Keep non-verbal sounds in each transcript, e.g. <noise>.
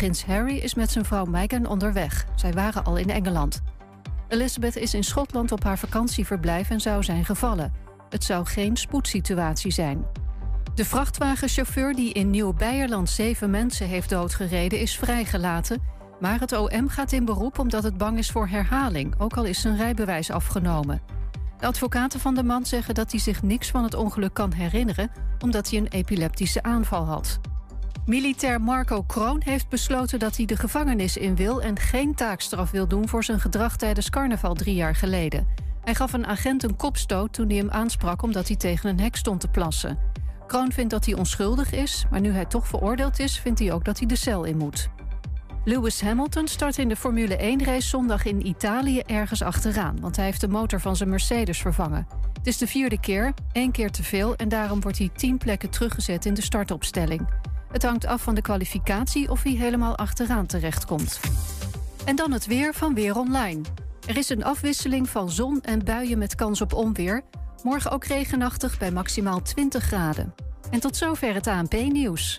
Prins Harry is met zijn vrouw Meghan onderweg. Zij waren al in Engeland. Elizabeth is in Schotland op haar vakantieverblijf en zou zijn gevallen. Het zou geen spoedsituatie zijn. De vrachtwagenchauffeur die in Nieuw-Beierland zeven mensen heeft doodgereden is vrijgelaten. Maar het OM gaat in beroep omdat het bang is voor herhaling, ook al is zijn rijbewijs afgenomen. De advocaten van de man zeggen dat hij zich niks van het ongeluk kan herinneren, omdat hij een epileptische aanval had. Militair Marco Kroon heeft besloten dat hij de gevangenis in wil en geen taakstraf wil doen voor zijn gedrag tijdens carnaval drie jaar geleden. Hij gaf een agent een kopstoot toen hij hem aansprak omdat hij tegen een hek stond te plassen. Kroon vindt dat hij onschuldig is, maar nu hij toch veroordeeld is, vindt hij ook dat hij de cel in moet. Lewis Hamilton start in de Formule 1-race zondag in Italië ergens achteraan, want hij heeft de motor van zijn Mercedes vervangen. Het is de vierde keer, één keer te veel, en daarom wordt hij tien plekken teruggezet in de startopstelling. Het hangt af van de kwalificatie of hij helemaal achteraan terechtkomt. En dan het weer van Weer Online. Er is een afwisseling van zon en buien met kans op onweer. Morgen ook regenachtig bij maximaal 20 graden. En tot zover het ANP-nieuws.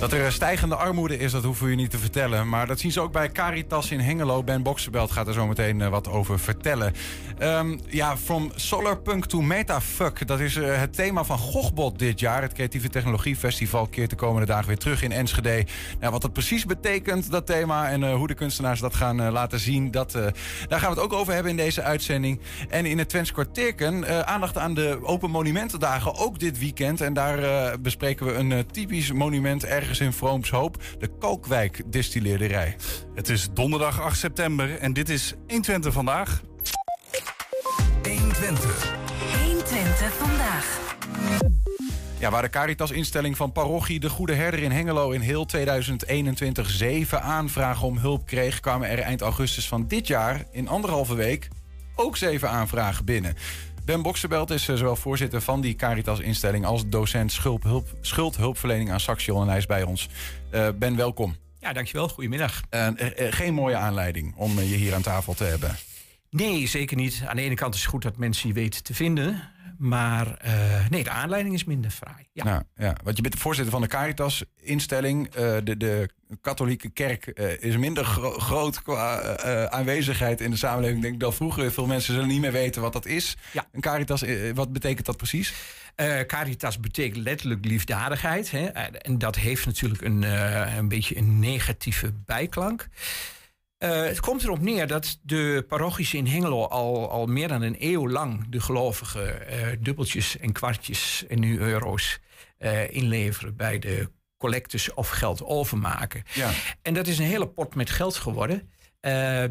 Dat er stijgende armoede is, dat hoeven we je niet te vertellen. Maar dat zien ze ook bij Caritas in Hengelo. Ben Boxenbelt gaat er zo meteen eh, wat over vertellen. Um, ja, from solarpunk to metafuck. Dat is uh, het thema van Gochbot dit jaar. Het Creatieve Technologiefestival keert de komende dagen weer terug in Enschede. Nou, wat dat precies betekent, dat thema, en uh, hoe de kunstenaars dat gaan laten zien... Dat, daar gaan we het ook over hebben in deze uitzending. En in het Twents Kwartierken aandacht aan de Open Monumentendagen, ook dit weekend. En daar bespreken we een typisch monument ergens ergens in Vroomshoop, de Kalkwijk distilleerderij. Het is donderdag 8 september en dit is 120 vandaag. 120. 120 vandaag. Ja, waar de Caritas-instelling van parochie De Goede Herder in Hengelo in heel 2021 zeven aanvragen om hulp kreeg, kwamen er eind augustus van dit jaar in anderhalve week ook zeven aanvragen binnen. Ben Bokserbelt is eh, zowel voorzitter van die Caritas-instelling als docent schuldhulp, schuldhulpverlening aan Saxion en hij is bij ons. Uh, ben, welkom. Ja, dankjewel. Goedemiddag. Uh, geen mooie aanleiding om je hier aan tafel te hebben. Nee, zeker niet. Aan de ene kant is het goed dat mensen je weten te vinden. Maar uh, nee, de aanleiding is minder fraai. Ja. Nou, ja. Want je bent de voorzitter van de Caritas-instelling. Uh, de, de katholieke kerk uh, is minder gro groot qua aanwezigheid in de samenleving. Ik denk dat vroeger veel mensen zullen niet meer weten wat dat is. Ja. Een Caritas, wat betekent dat precies? Caritas betekent letterlijk liefdadigheid. Hè? En dat heeft natuurlijk een, een beetje een negatieve bijklank. Uh, het komt erop neer dat de parochies in Hengelo al, al meer dan een eeuw lang de gelovigen uh, dubbeltjes en kwartjes en nu euro's uh, inleveren bij de collectes of geld overmaken. Ja. En dat is een hele pot met geld geworden.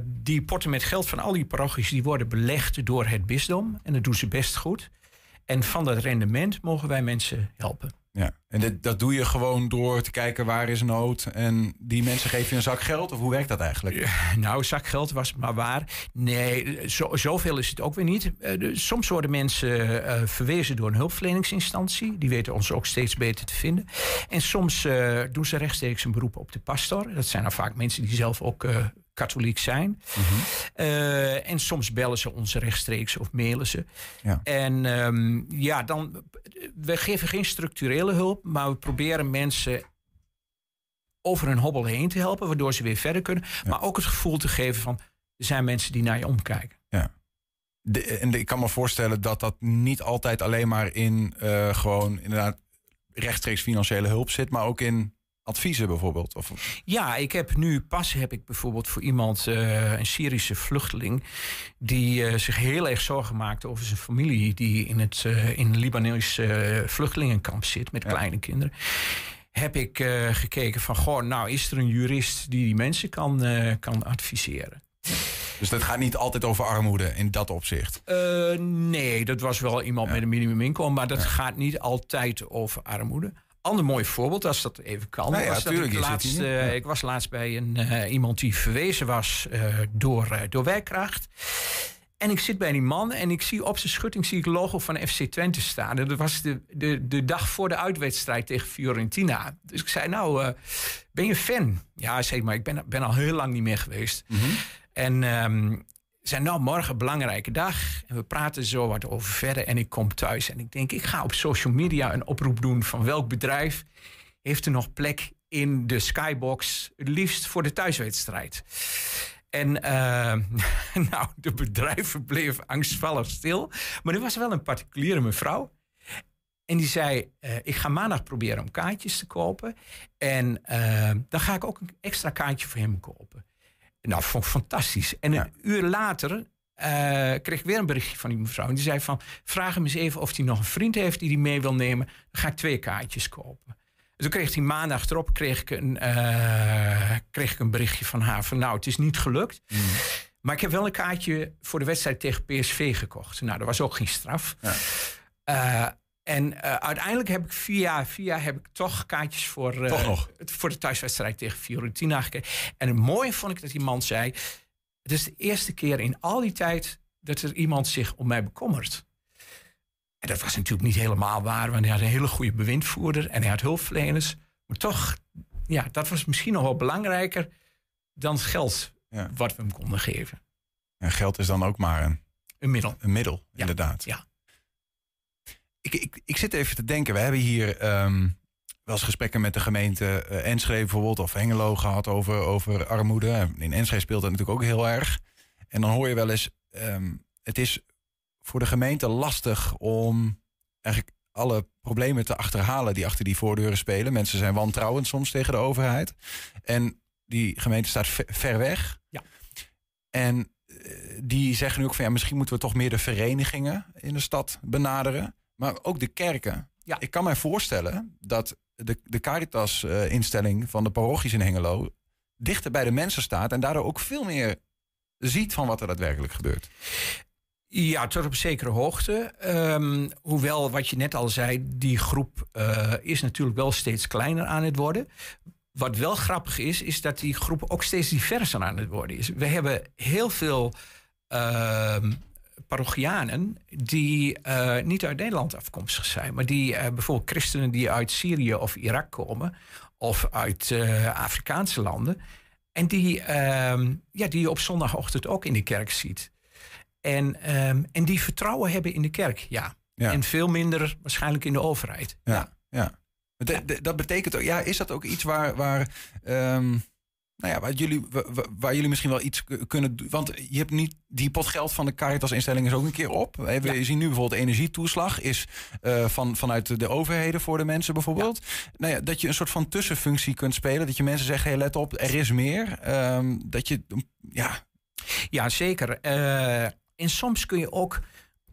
die potten met geld van al die parochies die worden belegd door het bisdom. En dat doen ze best goed. En van dat rendement mogen wij mensen helpen. Ja, en dat doe je gewoon door te kijken waar is nood. En die mensen geven je een zak geld? Of hoe werkt dat eigenlijk? nou, zak geld was maar waar. Nee, zo, zoveel is het ook weer niet. Uh, soms worden mensen uh, verwezen door een hulpverleningsinstantie. Die weten ons ook steeds beter te vinden. En soms uh, doen ze rechtstreeks een beroep op de pastor. Dat zijn dan vaak mensen die zelf ook katholiek zijn. uh, en soms bellen ze ons rechtstreeks of mailen ze. Ja. En um, ja, dan, we geven geen structurele hulp, maar we proberen mensen over een hobbel heen te helpen, waardoor ze weer verder kunnen. Ja. Maar ook het gevoel te geven van, er zijn mensen die naar je omkijken. Ja. De, en ik kan me voorstellen dat dat niet altijd alleen maar in uh, gewoon inderdaad rechtstreeks financiële hulp zit, maar ook in adviezen bijvoorbeeld? Of... Ja, ik heb nu pas heb ik bijvoorbeeld voor iemand, uh, een Syrische vluchteling, die uh, zich heel erg zorgen maakte over zijn familie, die in het uh, in Libanees vluchtelingenkamp zit met kleine kinderen. Heb ik gekeken van, goh, nou is er een jurist die die mensen kan, kan adviseren. Dus dat gaat niet altijd over armoede in dat opzicht. Nee, dat was wel iemand met een minimuminkomen, maar dat gaat niet altijd over armoede. Ander mooi voorbeeld, als dat even kan. Nou ja, was dat ik, laatst, ik was laatst bij een, eh, iemand die verwezen was eh, door, door werkkracht. En ik zit bij die man en ik zie op zijn schutting zie ik logo van FC Twente staan. En dat was de, de, de dag voor de uitwedstrijd tegen Fiorentina. Dus ik zei, nou, ben je fan? Ja, zei, maar ik ben, ben al heel lang niet meer geweest. En ehm zei, nou, morgen een belangrijke dag. En we praten zo wat over verder. En ik kom thuis en ik denk, ik ga op social media een oproep doen van welk bedrijf heeft er nog plek in de skybox, het liefst voor de thuiswedstrijd. En eh, <laughs> nou, de bedrijven bleven angstvallig stil. Maar er was wel een particuliere mevrouw. En die zei, eh, ik ga maandag proberen om kaartjes te kopen. En eh, dan ga ik ook een extra kaartje voor hem kopen. Nou, vond ik fantastisch. En een uur later eh, kreeg ik weer een berichtje van die mevrouw. En die zei van, vraag hem eens even of hij nog een vriend heeft die hij mee wil nemen. Dan ga ik twee kaartjes kopen. En toen kreeg hij maandag erop kreeg ik, een, eh, kreeg ik een berichtje van haar van, nou, het is niet gelukt. Maar ik heb wel een kaartje voor de wedstrijd tegen PSV gekocht. Nou, dat was ook geen straf. Eh, en eh, uiteindelijk heb ik via, via heb ik toch kaartjes voor, eh, Toch voor de thuiswedstrijd tegen Fiorentina gekregen. En het mooie vond ik dat die man zei... het is de eerste keer in al die tijd dat er iemand zich om mij bekommert. En dat was natuurlijk niet helemaal waar, want hij had een hele goede bewindvoerder en hij had hulpverleners. Maar toch, ja, dat was misschien nog wel belangrijker dan het geld Ja. wat we hem konden geven. En geld is dan ook maar een, Een middel. een middel, Ja, inderdaad. ja. Ik, ik, ik zit even te denken. We hebben hier ehm, wel eens gesprekken met de gemeente eh, Enschede bijvoorbeeld... of Hengelo gehad over, over armoede. In Enschede speelt dat natuurlijk ook heel erg. En dan hoor je wel eens... ehm, het is voor de gemeente lastig om eigenlijk alle problemen te achterhalen... die achter die voordeuren spelen. Mensen zijn wantrouwend soms tegen de overheid. En die gemeente staat ver, ver weg. Ja. En eh, die zeggen nu ook van ja, misschien moeten we toch meer de verenigingen in de stad benaderen. Maar ook de kerken. Ja. Ik kan mij voorstellen dat de, de Caritas-instelling van de parochies in Hengelo dichter bij de mensen staat en daardoor ook veel meer ziet van wat er daadwerkelijk gebeurt. Ja, tot op zekere hoogte. Ehm, hoewel, wat je net al zei, die groep eh, is natuurlijk wel steeds kleiner aan het worden. Wat wel grappig is, is dat die groep ook steeds diverser aan het worden is. We hebben heel veel ehm parochianen die eh, niet uit Nederland afkomstig zijn, maar die eh, bijvoorbeeld christenen die uit Syrië of Irak komen, of uit eh, Afrikaanse landen, en die, ehm, ja, die je op zondagochtend ook in de kerk ziet. En, ehm, en die vertrouwen hebben in de kerk, ja. Ja. En veel minder waarschijnlijk in de overheid. Ja, ja. Dat- betekent ook, ja, is dat ook iets waar, waar, ehm, nou ja, waar, jullie, wa- wa- waar jullie misschien wel iets kunnen doen? Want je hebt niet, die pot geld van de Caritas-instelling is ook een keer op. We Ja. zien nu bijvoorbeeld energietoeslag is eh, van, vanuit de overheden voor de mensen bijvoorbeeld. Nou ja, dat je een soort van tussenfunctie kunt spelen. Dat je mensen zegt, hey, let op, er is meer. Ehm, dat je, ja, Ja, zeker. Eh, en soms kun je ook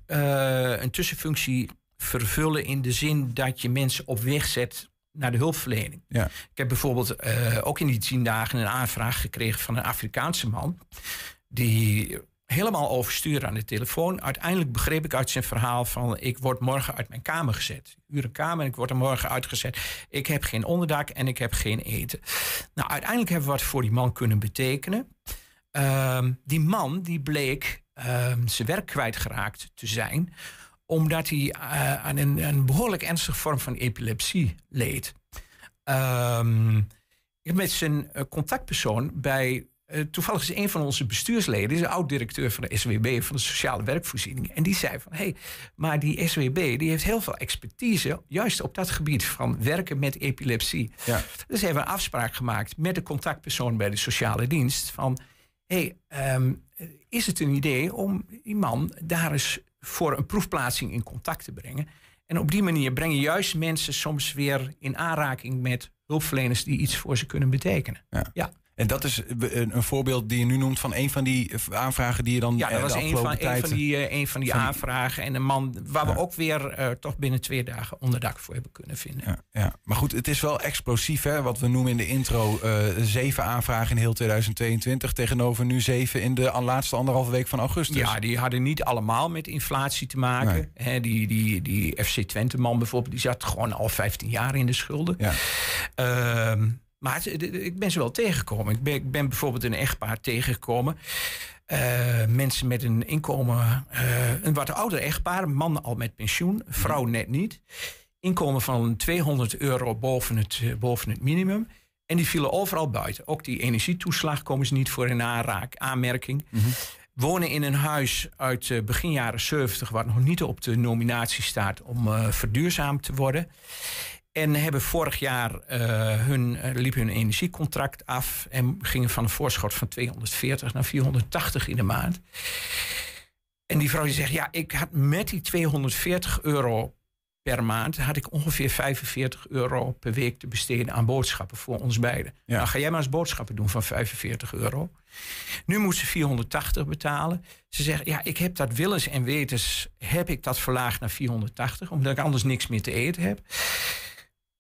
eh, een tussenfunctie vervullen in de zin dat je mensen op weg zet naar de hulpverlening. Ja. Ik heb bijvoorbeeld eh, ook in die tien dagen een aanvraag gekregen van een Afrikaanse man. Die helemaal overstuurde aan de telefoon. Uiteindelijk begreep ik uit zijn verhaal van... ik word morgen uit mijn kamer gezet. Een kamer en ik word er morgen uitgezet. Ik heb geen onderdak en ik heb geen eten. Nou, uiteindelijk hebben we wat voor die man kunnen betekenen. Ehm, die man die bleek ehm, zijn werk kwijtgeraakt te zijn... omdat hij eh, aan een, een behoorlijk ernstige vorm van epilepsie leed. Ehm, ik heb met zijn eh, contactpersoon bij... eh, toevallig is een van onze bestuursleden... is een oud-directeur van de SWB, van de Sociale Werkvoorziening. En die zei van, hé, hey, maar die SWB die heeft heel veel expertise... juist op dat gebied van werken met epilepsie. ja. Dus hebben we een afspraak gemaakt met de contactpersoon bij de sociale dienst... van, hé, hey, ehm, is het een idee om die man daar eens voor een proefplaatsing in contact te brengen? En op die manier breng je juist mensen soms weer in aanraking met hulpverleners die iets voor ze kunnen betekenen. Ja. Ja. En dat is een, een voorbeeld die je nu noemt van een van die aanvragen die je dan Ja, dat eh, was de een van, een tijd... van die, eh, een van die van die- aanvragen. En een man waar Ja. we ook weer eh, toch binnen twee dagen onderdak voor hebben kunnen vinden. Ja, ja, maar goed, het is wel explosief, hè? Wat we noemen in de intro eh, zeven aanvragen in heel 2022 tegenover nu zeven in de laatste anderhalve week van augustus. Ja, die hadden niet allemaal met inflatie te maken. Hè, die, die, die FC Twente-man bijvoorbeeld, die zat gewoon al 15 jaar in de schulden. Ja. Ehm, maar ik ben ze wel tegengekomen. Ik ben, ik ben bijvoorbeeld een echtpaar tegengekomen. Eh, mensen met een inkomen, eh, een wat ouder echtpaar, man al met pensioen, vrouw net niet. Inkomen van 200 euro boven het, eh, boven het minimum. En die vielen overal buiten. Ook die energietoeslag komen ze niet voor in aanraak, aanmerking. Wonen in een huis uit begin jaren 70, wat nog niet op de nominatie staat om eh, verduurzaamd te worden. En hebben vorig jaar eh, hun, eh, liep hun energiecontract af en gingen van een voorschot van 240 naar 480 in de maand. En die vrouw die zegt, ja, ik had met die 240 euro per maand, had ik ongeveer 45 euro per week te besteden aan boodschappen voor ons beiden. Ja. Nou, ga jij maar eens boodschappen doen van 45 euro. Nu moet ze 480 betalen. Ze zegt, ja, ik heb dat willens en wetens, heb ik dat verlaagd naar 480, omdat ik anders niks meer te eten heb.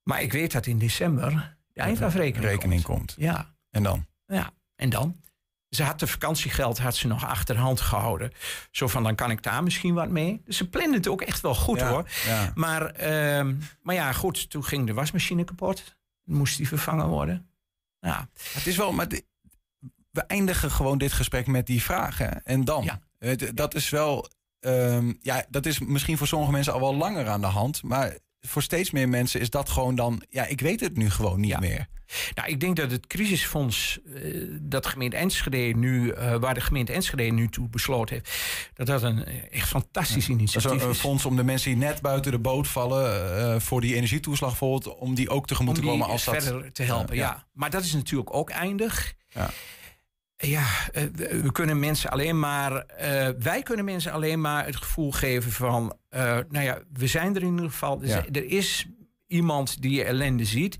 Maar ik weet dat in december de eindafrekening rekening komt. komt. Ja, En dan? ja, en dan? Ze had de vakantiegeld had ze nog achterhand gehouden. Zo van, dan kan ik daar misschien wat mee. Dus ze plande het ook echt wel goed Ja, hoor. ja. Maar, ehm, maar ja, goed, toen ging de wasmachine kapot. Moest die vervangen worden. Ja, Het is wel, maar we eindigen gewoon dit gesprek met die vragen. En dan? Ja. Het- Dat is wel, ehm, ja, dat is misschien voor sommige mensen al wel langer aan de hand. Maar voor steeds meer mensen is dat gewoon dan, ja, ik weet het nu gewoon niet Ja. meer. Nou, ik denk dat het crisisfonds eh, dat gemeente Enschede nu, eh, waar de gemeente Enschede nu toe besloten heeft, dat dat een eh, echt fantastisch Dat is initiatief een, fonds om de mensen die net buiten de boot vallen voor die energietoeslag bijvoorbeeld, om die ook tegemoet om te komen als dat... verder te helpen. Ja, ja, ja. Maar dat is natuurlijk ook eindig. Ja. Ja, eh, we we kunnen mensen alleen maar. eh, wij kunnen mensen alleen maar het gevoel geven van. eh, nou ja, we zijn er in ieder geval. Er, Ja. er is iemand die je ellende ziet.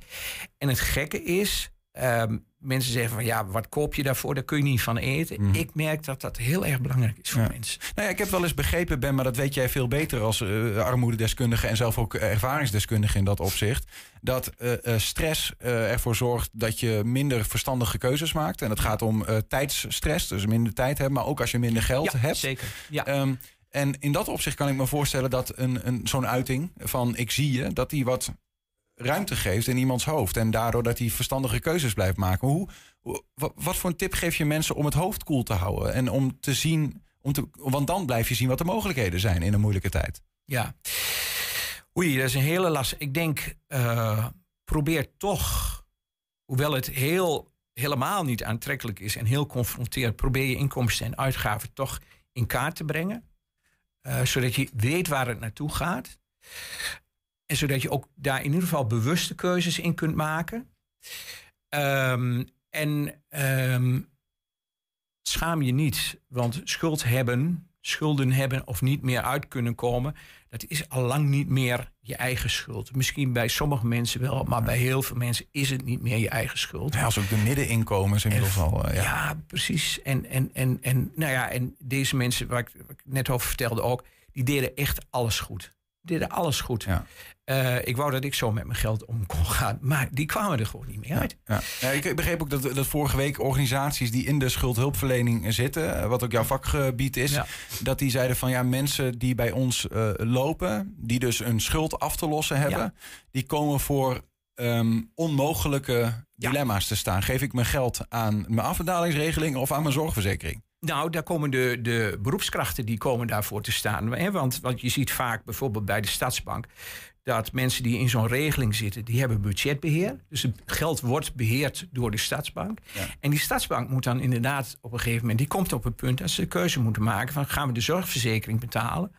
En het gekke is. ehm, mensen zeggen van ja, wat koop je daarvoor? Daar kun je niet van eten. Mhm. Ik merk dat dat heel erg belangrijk is voor Ja. mensen. Nou ja, ik heb wel eens begrepen, Ben, maar dat weet jij veel beter als eh, armoededeskundige en zelf ook ervaringsdeskundige in dat opzicht. Dat eh, eh, stress eh, ervoor zorgt dat je minder verstandige keuzes maakt. En het gaat om eh, tijdsstress, dus minder tijd hebben, maar ook als je minder geld ja, hebt. zeker. Ja. Ehm, en in dat opzicht kan ik me voorstellen dat een, een, zo'n uiting van ik zie je, dat die wat ruimte geeft in iemands hoofd. En daardoor dat hij verstandige keuzes blijft maken. Hoe, wat voor een tip geef je mensen om het hoofd koel te houden? En om te zien, om te, want dan blijf je zien wat de mogelijkheden zijn in een moeilijke tijd. Ja. Oei, dat is een hele last. Ik denk, eh, probeer toch, hoewel het heel, helemaal niet aantrekkelijk is en heel confronterend, probeer je inkomsten en uitgaven toch in kaart te brengen. Eh, zodat je weet waar het naartoe gaat. En zodat je ook daar in ieder geval bewuste keuzes in kunt maken. Ehm, en ehm, schaam je niet, want schuld hebben, schulden hebben of niet meer uit kunnen komen, dat is al lang niet meer je eigen schuld. Misschien bij sommige mensen wel, maar bij heel veel mensen is het niet meer je eigen schuld. Ja, als ook de middeninkomens inmiddels al. eh, Ja, ja. precies. En, en, en, en, nou ja, en deze mensen waar ik, waar ik net over vertelde ook, die deden echt alles goed. Deden alles goed. Ja. Eh, ik wou dat ik zo met mijn geld om kon gaan, maar die kwamen er gewoon niet meer uit. Ja. Ja, ik begreep ook dat, dat vorige week organisaties die in de schuldhulpverlening zitten, eh, wat ook jouw vakgebied is, Ja. dat die zeiden van ja, mensen die bij ons eh, lopen, die dus een schuld af te lossen hebben, die komen voor ehm, onmogelijke dilemma's te staan. Geef ik mijn geld aan mijn afbetalingsregeling of aan mijn zorgverzekering? Nou, daar komen de, de beroepskrachten die komen daarvoor te staan. Hè? Want, want je ziet vaak bijvoorbeeld bij de Stadsbank... dat mensen die in zo'n regeling zitten, die hebben budgetbeheer. Dus het geld wordt beheerd door de Stadsbank. Ja. En die Stadsbank moet dan inderdaad op een gegeven moment... die komt op een punt dat ze de keuze moeten maken... van gaan we de zorgverzekering betalen...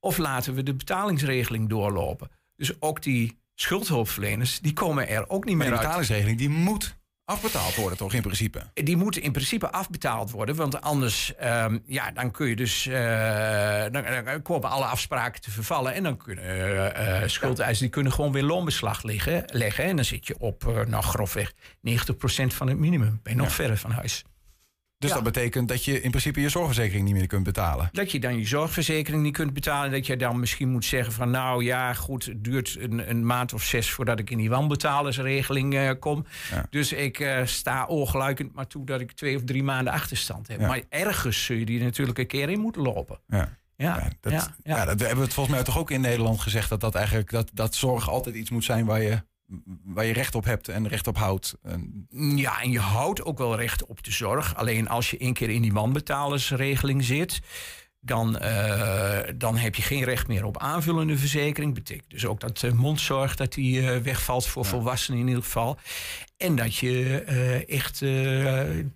of laten we de betalingsregeling doorlopen. Dus ook die schuldhulpverleners, die komen er ook niet Maar meer uit. betalingsregeling die moet Afbetaald worden toch in principe? Die moeten in principe afbetaald worden. Want anders ehm, ja, dan kun je dus. eh, dan, dan komen alle afspraken te vervallen. En dan kunnen eh, schuldeisers die kunnen gewoon weer loonbeslag liggen, leggen. En dan zit je op nou, grofweg 90% van het minimum. Ben je nog verder van huis. Dus Ja. dat betekent dat je in principe je zorgverzekering niet meer kunt betalen. Dat je dan je zorgverzekering niet kunt betalen. Dat je dan misschien moet zeggen van nou ja, goed, het duurt een, een maand of zes voordat ik in die wanbetalersregeling eh, kom. Ja. Dus ik eh, sta ongelijkend maar toe dat ik twee of drie maanden achterstand heb. Ja. Maar ergens zul je die natuurlijk een keer in moeten lopen. Ja. Ja, Ja, dat, ja, dat hebben we het volgens mij toch ook in Nederland gezegd. Dat, dat, eigenlijk, dat, dat zorg altijd iets moet zijn waar je, waar je recht op hebt en recht op houdt. Ja, en je houdt ook wel recht op de zorg. Alleen als je één keer in die wanbetalersregeling zit, dan, eh, dan heb je geen recht meer op aanvullende verzekering. Betekent dus ook dat eh, mondzorg dat die eh, wegvalt voor volwassenen in ieder geval. En dat je echt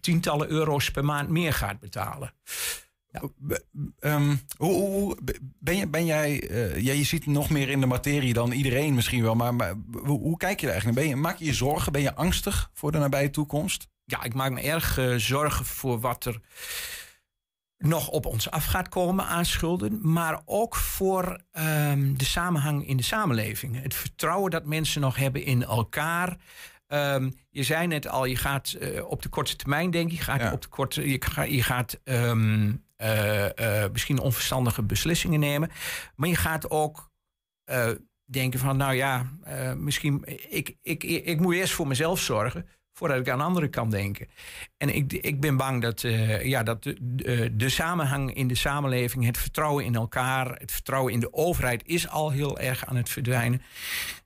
tientallen euro's per maand meer gaat betalen. Ehm, hoe, hoe- hoe- ben, je, ben jij, eh, ja, je ziet nog meer in de materie dan iedereen misschien wel, maar, maar hoe, hoe kijk je er eigenlijk naar? Ben je, maak je je zorgen? Ben je angstig voor de nabije toekomst? ja, ik maak me erg eh, zorgen voor wat er nog op ons af gaat komen aan schulden. Maar ook voor ehm, de samenhang in de samenleving. Het vertrouwen dat mensen nog hebben in elkaar. Ehm, je zei net al, je gaat eh, op de korte termijn denken. Je gaat, Ja. op de korte, je je gaat misschien onverstandige beslissingen nemen. Maar je gaat ook eh, denken van, nou ja, eh, misschien... Ik, ik, ik, moet eerst voor mezelf zorgen voordat ik aan anderen kan denken. En ik, ik ben bang dat, eh, ja, dat de, de, samenhang in de samenleving, het vertrouwen in elkaar, het vertrouwen in de overheid is al heel erg aan het verdwijnen.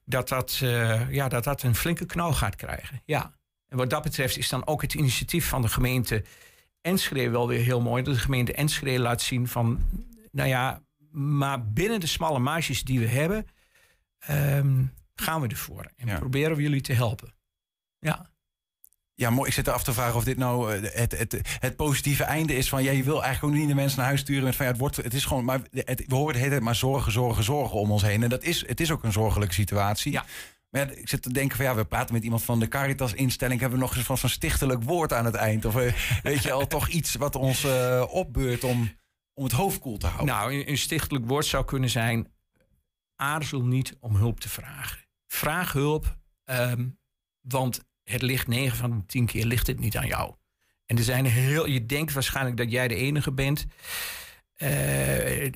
Dat dat, eh, ja, dat, dat een flinke knauw gaat krijgen. Ja. En wat dat betreft is dan ook het initiatief van de gemeente Enschede wel weer heel mooi. Dat de gemeente Enschede laat zien van, nou ja, maar binnen de smalle marges die we hebben, ehm, gaan we ervoor. En Ja. proberen we jullie te helpen. Ja. Ja, mooi. Ik zit er af te vragen of dit nou eh, het, het, het positieve einde is van... Ja, je wil eigenlijk ook niet de mensen naar huis sturen met van... Ja, het, wordt, het is gewoon... Maar het, we horen de hele tijd maar zorgen, zorgen, zorgen om ons heen. En dat is, het is ook een zorgelijke situatie. Ja. Maar ja, ik zit te denken van ja, we praten met iemand van de Caritas-instelling. Hebben we nog eens van zo'n stichtelijk woord aan het eind? Of eh, <laughs> weet je al toch iets wat ons eh, opbeurt om, om het hoofd koel te houden? Nou, een, een stichtelijk woord zou kunnen zijn: aarzel niet om hulp te vragen. Vraag hulp, ehm, want het ligt 9 van de 10 keer ligt het niet aan jou. En er zijn heel, je denkt waarschijnlijk dat jij de enige bent eh,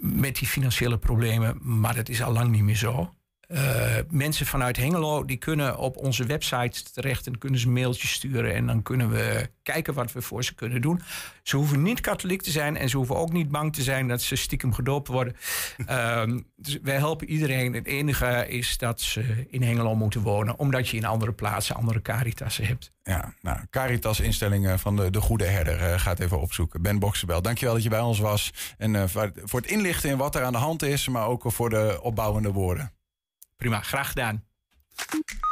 met die financiële problemen, maar dat is al lang niet meer zo. Eh, mensen vanuit Hengelo die kunnen op onze website terecht en kunnen ze een mailtje sturen en dan kunnen we kijken wat we voor ze kunnen doen. Ze hoeven niet katholiek te zijn en ze hoeven ook niet bang te zijn dat ze stiekem gedoopt worden. <laughs> Ehm, dus wij helpen iedereen. Het enige is dat ze in Hengelo moeten wonen, omdat je in andere plaatsen andere caritassen hebt. Ja, nou, Caritas-instellingen van de, de Goede Herder eh, gaat even opzoeken. Ben Boksebel, dankjewel dat je bij ons was. En eh, voor het inlichten in wat er aan de hand is, maar ook voor de opbouwende woorden. Prima, graag gedaan.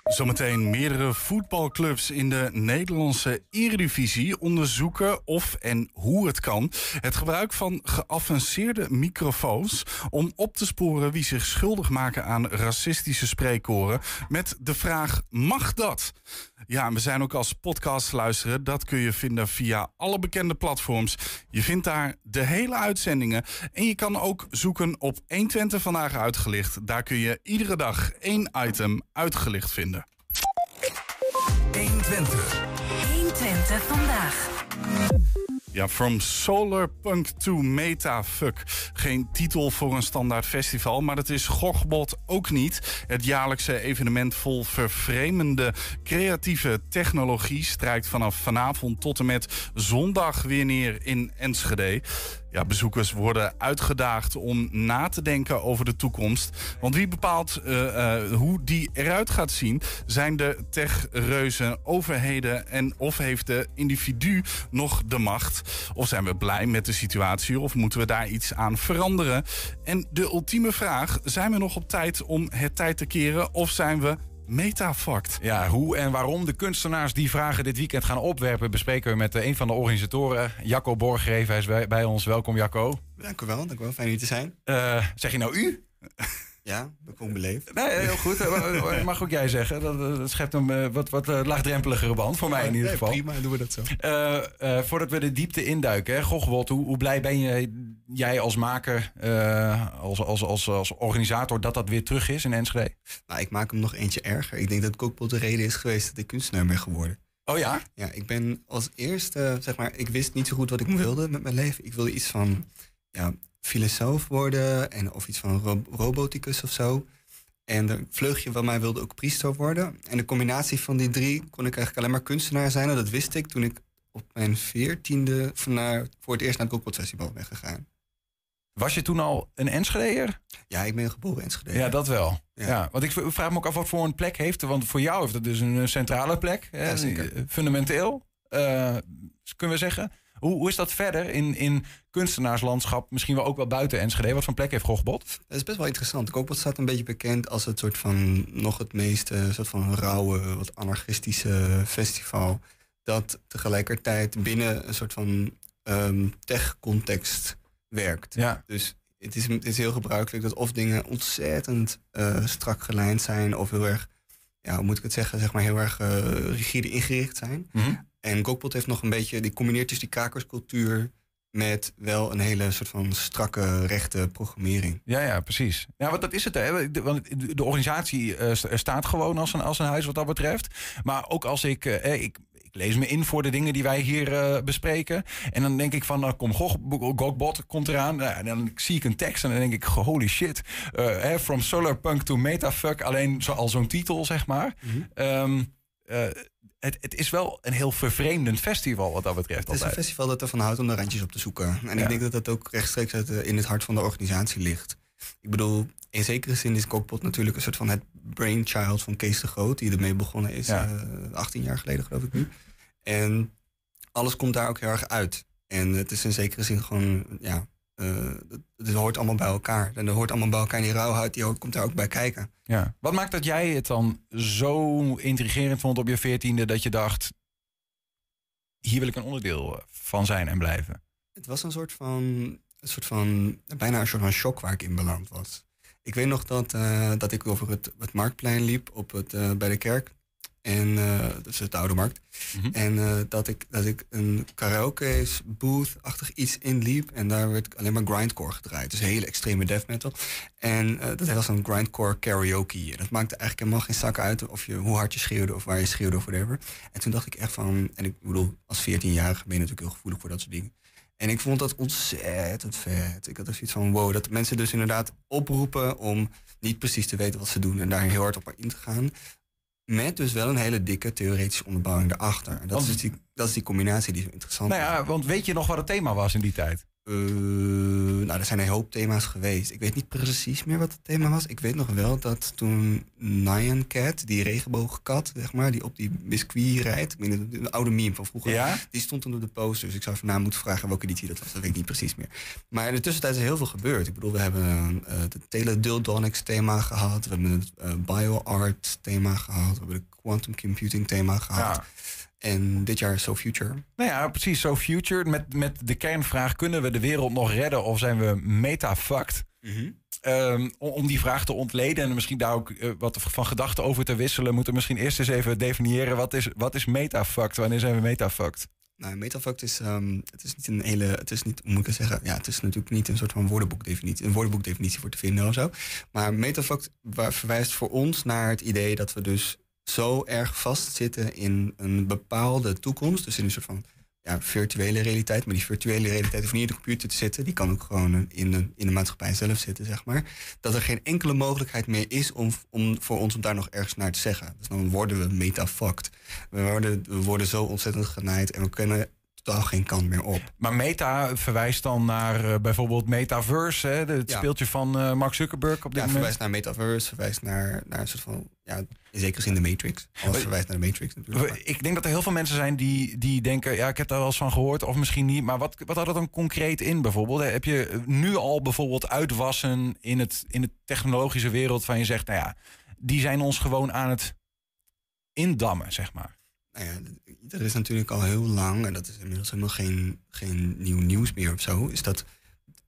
Zometeen meerdere voetbalclubs in de Nederlandse Eredivisie onderzoeken of en hoe het kan. Het gebruik van geavanceerde microfoons om op te sporen wie zich schuldig maken aan racistische spreekkoren. Met de vraag: mag dat? Ja, en we zijn ook als podcast luisteren. Dat kun je vinden via alle bekende platforms. Je vindt daar de hele uitzendingen. En je kan ook zoeken op 120 vandaag uitgelicht. Daar kun je iedere dag één item uitgelicht vinden. 120. 120 vandaag. Ja, From Solarpunk to Metafuck. Geen titel voor een standaard festival, maar het is Gogbot ook niet. Het jaarlijkse evenement vol vervreemende creatieve technologie... strijkt vanaf vanavond tot en met zondag weer neer in Enschede. Ja, bezoekers worden uitgedaagd om na te denken over de toekomst. Want wie bepaalt eh, eh, hoe die eruit gaat zien... zijn de techreuzen, overheden en of heeft de individu nog de macht... Of zijn we blij met de situatie of moeten we daar iets aan veranderen? En de ultieme vraag, zijn we nog op tijd om het tijd te keren of zijn we metafakt? Ja, hoe en waarom de kunstenaars die vragen dit weekend gaan opwerpen... bespreken we met eh, een van de organisatoren, Jacco Borgreven. Hij is bij, bij ons. Welkom, Jacco. Dank u wel, dank u wel. Fijn hier te zijn. Eh, zeg je nou u? Ja, dat ik beleefd. Nee, heel goed. <laughs> Eh, mag ook jij zeggen. Dat, dat schept een uh, wat, wat laagdrempeligere band, voor mij in ieder geval. prima, doen we dat zo. voordat we de diepte induiken, hè, Gochwot, hoe, hoe blij ben je, jij als maker, als, als, als, als organisator, dat dat weer terug is in Enschede? Nou, ik maak hem nog eentje erger. Ik denk dat Kokpot de reden is geweest dat ik kunstenaar ben geworden. Oh ja? Ja, ik ben als eerste, zeg maar, ik wist niet zo goed wat ik wilde met mijn leven. Ik wilde iets van, ja, filosoof worden en of iets van roboticus of zo. En de vleugje van mij wilde ook priester worden. En de combinatie van die drie kon ik eigenlijk alleen maar kunstenaar zijn. En dat wist ik toen ik op mijn veertiende voor, voor het eerst naar het Cockpot Festival ben gegaan. Was je toen al een Enschedeer? Ja, ik ben geboren Enschede. Ja, dat wel. Ja. want ik vraag me ook af wat voor een plek heeft. Want voor jou heeft het dus een centrale plek. Hè? Fundamenteel, uh, kunnen we zeggen. Hoe, hoe is dat verder in, in kunstenaarslandschap? Misschien wel ook wel buiten Enschede. Wat voor plek heeft Gogbot? Dat is best wel interessant. Gogbot staat een beetje bekend als het soort van nog het meest soort van rauwe, wat anarchistische festival. Dat tegelijkertijd binnen een soort van um, tech-context werkt. Ja. Dus het is, het is heel gebruikelijk dat of dingen ontzettend uh, strak gelijnd zijn of heel erg, ja, hoe moet ik het zeggen, zeg maar heel erg uh, rigide ingericht zijn. Mm en Gokpot heeft nog een beetje, die combineert dus die kakerscultuur met wel een hele soort van strakke, rechte programmering. Ja, ja, precies. Ja, want dat is het. Hè. Want de organisatie uh, staat gewoon als een, als een huis wat dat betreft. Maar ook als ik, uh, ik, ik lees me in voor de dingen die wij hier uh, bespreken. En dan denk ik van, nou, kom, Gokbot komt eraan. Nou, en dan zie ik een tekst en dan denk ik, holy shit. From solarpunk to metafuck. Alleen zo, al zo'n titel, zeg maar. Mm -hmm. um, het, het, is wel een heel vervreemdend festival wat dat betreft. Het is een festival dat ervan houdt om de randjes op te zoeken. En ik denk dat dat ook rechtstreeks uit, in het hart van de organisatie ligt. Ik bedoel, in zekere zin is Cockpot natuurlijk een soort van het brainchild van Kees de Groot, die ermee begonnen is, ja. uh, 18 jaar geleden geloof ik nu. En alles komt daar ook heel erg uit. En het is in zekere zin gewoon, ja, uh, het, hoort allemaal bij elkaar. En er hoort allemaal bij elkaar. En die rauwheid die komt daar ook bij kijken. Ja. Wat maakt dat jij het dan zo intrigerend vond op je veertiende... dat je dacht, hier wil ik een onderdeel van zijn en blijven? Het was een soort van, een soort van bijna een soort van shock waar ik in beland was. Ik weet nog dat, uh, dat ik over het, het marktplein liep op het, uh, bij de kerk. En uh, dat is de Oude Markt. Mm -hmm. En uh, dat, ik, dat ik een karaoke booth-achtig iets inliep. En daar werd alleen maar grindcore gedraaid. Dus hele extreme death metal. En uh, dat was een grindcore karaoke. En dat maakte eigenlijk helemaal geen zak uit of je, hoe hard je schreeuwde of waar je schreeuwde of whatever. En toen dacht ik echt van. En ik bedoel, als 14-jarige ben je natuurlijk heel gevoelig voor dat soort dingen. En ik vond dat ontzettend vet. Ik had er zoiets van wow, dat mensen dus inderdaad oproepen om niet precies te weten wat ze doen en daar heel hard op in te gaan. Met dus wel een hele dikke theoretische onderbouwing erachter. En dat, Want- is, die, dat is die combinatie die zo interessant Nou is. ja, want weet je nog wat het thema was in die tijd? Eh, nou, er zijn een hoop thema's geweest. Ik weet niet precies meer wat het thema was. Ik weet nog wel dat toen Nyan Cat, die regenboogkat, zeg maar, die op die biscuit rijdt, ik meen, een- oude meme van vroeger, Ja? die stond toen op de poster. Dus ik zou vandaag moeten vragen welke editie dat was. Dat weet ik niet precies meer. Maar in de tussentijd is er heel veel gebeurd. Ik bedoel, we hebben eh, het Teledildonics thema gehad. We hebben het eh, BioArt thema gehad. We hebben het Quantum Computing thema gehad. Ja. En dit jaar So Future. Nou ja, precies. So Future. Met, met de kernvraag: kunnen we de wereld nog redden of zijn we meta-fucked? Ehm, om, om die vraag te ontleden en misschien daar ook eh, wat van gedachten over te wisselen, moeten we misschien eerst eens even definiëren wat is, wat is meta-fucked? Wanneer zijn we meta-fucked? Nou, metafact is, ehm, het is niet een hele, het is niet, hoe moet ik het zeggen? Ja, het is natuurlijk niet een soort van woordenboekdefinitie, een woordenboekdefinitie voor te vinden of zo. Maar metafact verwijst voor ons naar het idee dat we dus zo erg vastzitten in een bepaalde toekomst. Dus in een soort van ja, virtuele realiteit. Maar die virtuele realiteit hoeft niet in de computer te zitten. Die kan ook gewoon in de, in de maatschappij zelf zitten, zeg maar. Dat er geen enkele mogelijkheid meer is om, om voor ons om daar nog ergens naar te zeggen. Dus dan worden we metafucked. We worden, we worden zo ontzettend genaaid en we kunnen totaal geen kant meer op. Maar meta verwijst dan naar eh, bijvoorbeeld Metaverse, hè, het Ja. speeltje van eh, Mark Zuckerberg op dit Ja, moment. verwijst naar metaverse, verwijst naar, naar een soort van, ja, in zekere zin de Matrix. Alles verwijst naar de Matrix natuurlijk. maar- Ik denk dat er heel veel mensen zijn die, die denken, ja, ik heb daar wel eens van gehoord, of misschien niet. Maar wat, wat houdt dat dan concreet in bijvoorbeeld? Heb je nu al bijvoorbeeld uitwassen in het, in de technologische wereld van je zegt, nou ja, die zijn ons gewoon aan het indammen, zeg maar. Nou ja, er is natuurlijk al heel lang, en dat is inmiddels helemaal geen, geen nieuw nieuws meer of zo, is dat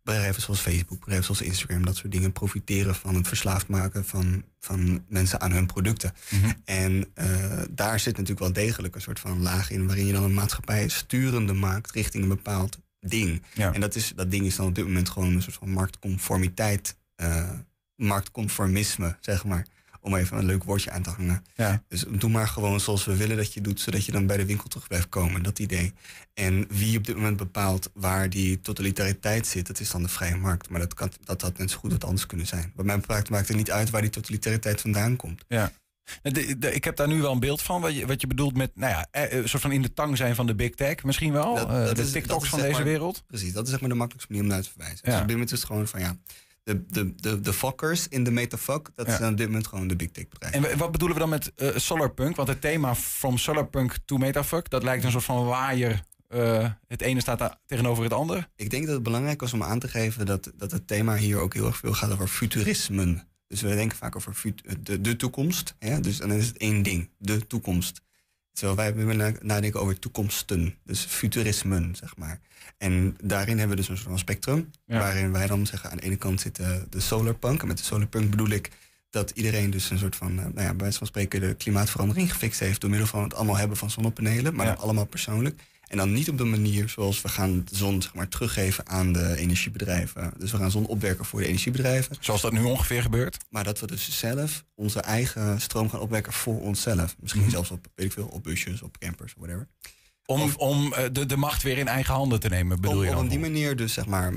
bedrijven zoals Facebook, bedrijven zoals Instagram, dat soort dingen profiteren van het verslaafd maken van, van mensen aan hun producten. Mhm. En uh, daar zit natuurlijk wel degelijk een soort van laag in waarin je dan een maatschappij sturende maakt richting een bepaald ding. Ja. En dat, is, dat ding is dan op dit moment gewoon een soort van marktconformiteit, uh, marktconformisme, zeg maar. Om even een leuk woordje aan te hangen. Ja. Dus doe maar gewoon zoals we willen dat je doet, zodat je dan bij de winkel terug blijft komen. Dat idee. En wie op dit moment bepaalt waar die totalitariteit zit, dat is dan de vrije markt. Maar dat, kan, dat had net zo goed wat anders kunnen zijn. Wat mij betreft maakt het niet uit waar die totalitariteit vandaan komt. Ja. De, de, ik heb daar nu wel een beeld van, wat je, wat je bedoelt met, nou ja, eh, een soort van in de tang zijn van de big tech misschien wel. Dat- eh, de is- TikToks is van deze maar- wereld. Precies, dat is zeg maar de makkelijkste manier om naar te verwijzen. Ja. Dus op dit moment is het gewoon van ja, de, de, de, de fuckers in de metafuck, dat Ja. zijn op dit moment gewoon de big tech bedrijven. En wat bedoelen we dan met eh, solarpunk? Want het thema from solarpunk to metafuck, dat lijkt een soort van waaier. eh, het ene staat daar tegenover het andere. Ik denk dat het belangrijk was om aan te geven dat, dat het thema hier ook heel erg veel gaat over futurismen. Dus we denken vaak over de, de toekomst. Hè? Dus dan is het één ding, de toekomst. Terwijl wij willen na- nadenken over toekomsten, dus futurismen, zeg maar. En daarin hebben we dus een soort van spectrum, Ja. waarin wij dan zeggen aan de ene kant zit de, de solarpunk. En met de solarpunk bedoel ik dat iedereen dus een soort van, eh, nou ja, bij wijze van spreken de klimaatverandering gefixt heeft door middel van het allemaal hebben van zonnepanelen, maar Ja. allemaal persoonlijk. En dan niet op de manier zoals we gaan de zon zeg maar, teruggeven aan de energiebedrijven. Dus we gaan zon opwerken voor de energiebedrijven. Zoals dat nu ongeveer gebeurt. Maar dat we dus zelf onze eigen stroom gaan opwekken voor onszelf. Misschien Mhm. zelfs op, weet ik veel, op busjes, op campers, whatever. Om, om eh, de, de macht weer in eigen handen te nemen, bedoel om, je om op die manier dus zeg maar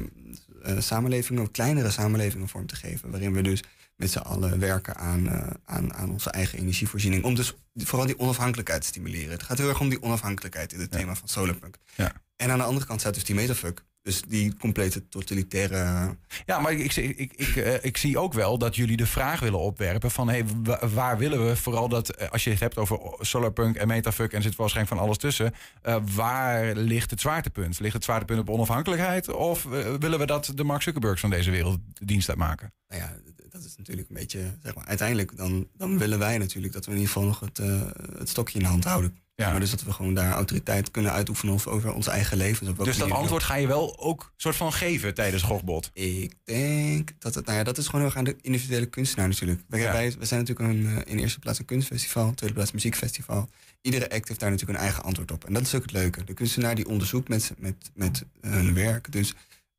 eh, samenlevingen, kleinere samenlevingen vorm te geven. Waarin we dus met z'n allen werken aan, eh, aan, aan onze eigen energievoorziening. Om dus vooral die onafhankelijkheid te stimuleren. Het gaat heel erg om die onafhankelijkheid in het thema van Solarpunk. Ja. En aan de andere kant staat dus die metafuck. Dus die complete totalitaire... Ja, maar ik, ik, ik, ik, eh, ik zie ook wel dat jullie de vraag willen opwerpen van hey, wa- waar willen we vooral dat, eh, als je het hebt over solarpunk en metafuck en zit waarschijnlijk van alles tussen, eh, waar ligt het zwaartepunt? Ligt het zwaartepunt op onafhankelijkheid of eh, willen we dat de Mark Zuckerbergs van deze wereld dienst uitmaken? Nou ja, dat is natuurlijk een beetje, zeg maar, uiteindelijk dan, dan willen wij natuurlijk dat we in ieder geval nog het, eh, het stokje in de hand houden. Ja. Maar dus dat we gewoon daar autoriteit kunnen uitoefenen over, over ons eigen leven. Dus dat antwoord ga je wel ook soort van geven tijdens Gogbot. Ik denk dat het, nou ja, dat is gewoon heel erg aan de individuele kunstenaar natuurlijk. Wij, Ja. wij, wij zijn natuurlijk een, eh, in eerste plaats een kunstfestival, tweede plaats een muziekfestival. Iedere act heeft daar natuurlijk een eigen antwoord op. En dat is ook het leuke. De kunstenaar die onderzoekt met, met, met hun werk, dus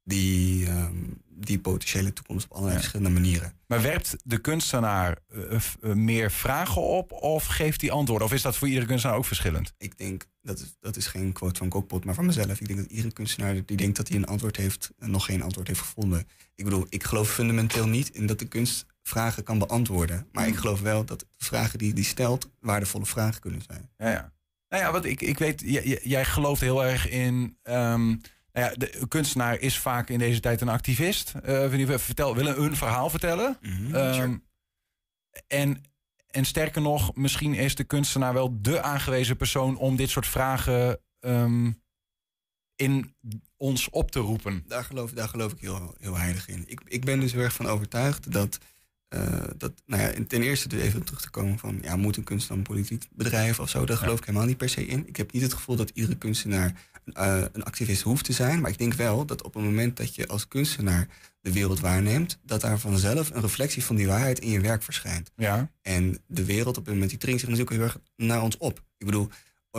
die, ehm, die potentiële toekomst op allerlei Ja. verschillende manieren. Maar werpt de kunstenaar eh, f- eh, meer vragen op of geeft hij antwoorden? Of is dat voor iedere kunstenaar ook verschillend? Ik denk, dat is, dat is geen quote van Kokpot, maar van mezelf. Ik denk dat iedere kunstenaar die denkt dat hij een antwoord heeft, nog geen antwoord heeft gevonden. Ik bedoel, ik geloof fundamenteel niet in dat de kunst vragen kan beantwoorden. Maar ik geloof wel dat de vragen die die stelt, waardevolle vragen kunnen zijn. Ja, ja. Nou ja, wat ik, ik weet, jij, jij- jij gelooft heel erg in. ehm, nou ja, de kunstenaar is vaak in deze tijd een activist. Die vertel, willen een verhaal vertellen. Ehm, en, en sterker nog, misschien is de kunstenaar wel de aangewezen persoon om dit soort vragen ehm, in ons op te roepen. Daar geloof, daar geloof ik heel, heel heilig in. Ik, ik ben dus heel erg van overtuigd dat, eh, dat nou ja, ten eerste dus even terug te komen van, ja, moet een kunstenaar een politiek bedrijf of zo? Daar geloof ik helemaal niet per se in. Ik heb niet het gevoel dat iedere kunstenaar eh, een activist hoeft te zijn, maar ik denk wel dat op het moment dat je als kunstenaar de wereld waarneemt, dat daar vanzelf een reflectie van die waarheid in je werk verschijnt. Ja. En de wereld op dit moment die dringt zich natuurlijk heel erg naar ons op. Ik bedoel,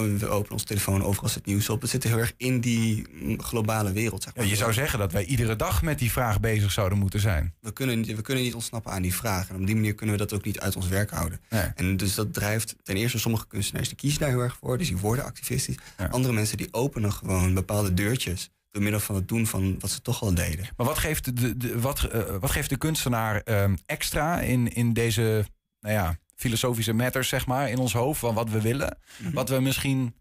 we openen ons telefoon, overal zit nieuws op. We zitten heel erg in die mm, globale wereld. Zeg Ja, maar. je zou zeggen dat wij iedere dag met die vraag bezig zouden moeten zijn. we, kunnen, niet- we kunnen niet ontsnappen aan die vraag. En op die manier kunnen we dat ook niet uit ons werk houden. Nee. En dus dat drijft ten eerste sommige kunstenaars die kiezen daar heel erg voor. Dus die worden activistisch. Ja. Andere mensen die openen gewoon bepaalde deurtjes. Door middel van het doen van wat ze toch al deden. Maar wat geeft de, de, wat, eh, wat geeft de kunstenaar ehm, extra in, in deze nou ja, filosofische matters, zeg maar, in ons hoofd van wat we willen? Mhm. Wat we misschien,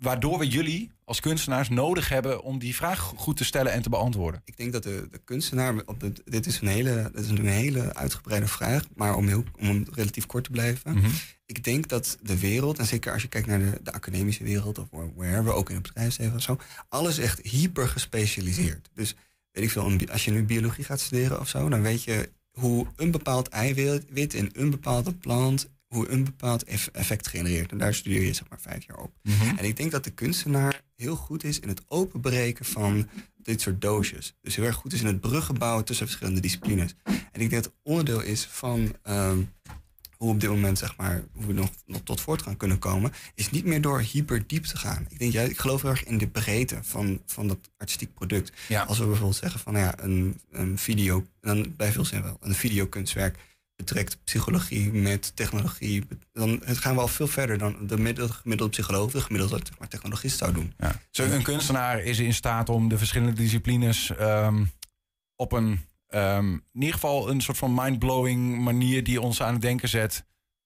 waardoor we jullie als kunstenaars nodig hebben om die vraag goed te stellen en te beantwoorden. Ik denk dat de, de kunstenaar, dit is een hele, dit is een hele uitgebreide vraag, maar om, heel, om relatief kort te blijven. Mhm. Ik denk dat de wereld, en zeker als je kijkt naar de, de academische wereld of wherever, ook in het bedrijfsleven of zo, alles echt hyper gespecialiseerd. Dus weet ik veel, als je nu biologie gaat studeren of zo, dan weet je hoe een bepaald eiwit in een bepaalde plant, hoe een bepaald effect genereert. En daar studeer je zeg maar vijf jaar op. Mhm. En ik denk dat de kunstenaar heel goed is in het openbreken van dit soort doosjes. Dus heel erg goed is in het bruggen bouwen tussen verschillende disciplines. En ik denk dat het onderdeel is van ehm, hoe op dit moment, zeg maar, hoe we nog, nog tot voortgang kunnen komen, is niet meer door hyper diep te gaan. Ik denk, ja, ik geloof heel erg in de breedte van, van dat artistiek product. Ja. Als we bijvoorbeeld zeggen van nou ja, een, een video, dan bij veel zijn wel, een videokunstwerk betrekt psychologie met technologie. Dan het gaan we al veel verder dan de middel- gemiddelde psycholoog, de gemiddelde zeg maar, technologist zou doen. Ja. Zo, een kunstenaar is in staat om de verschillende disciplines ehm, op een, ehm, in ieder geval een soort van mindblowing manier die ons aan het denken zet,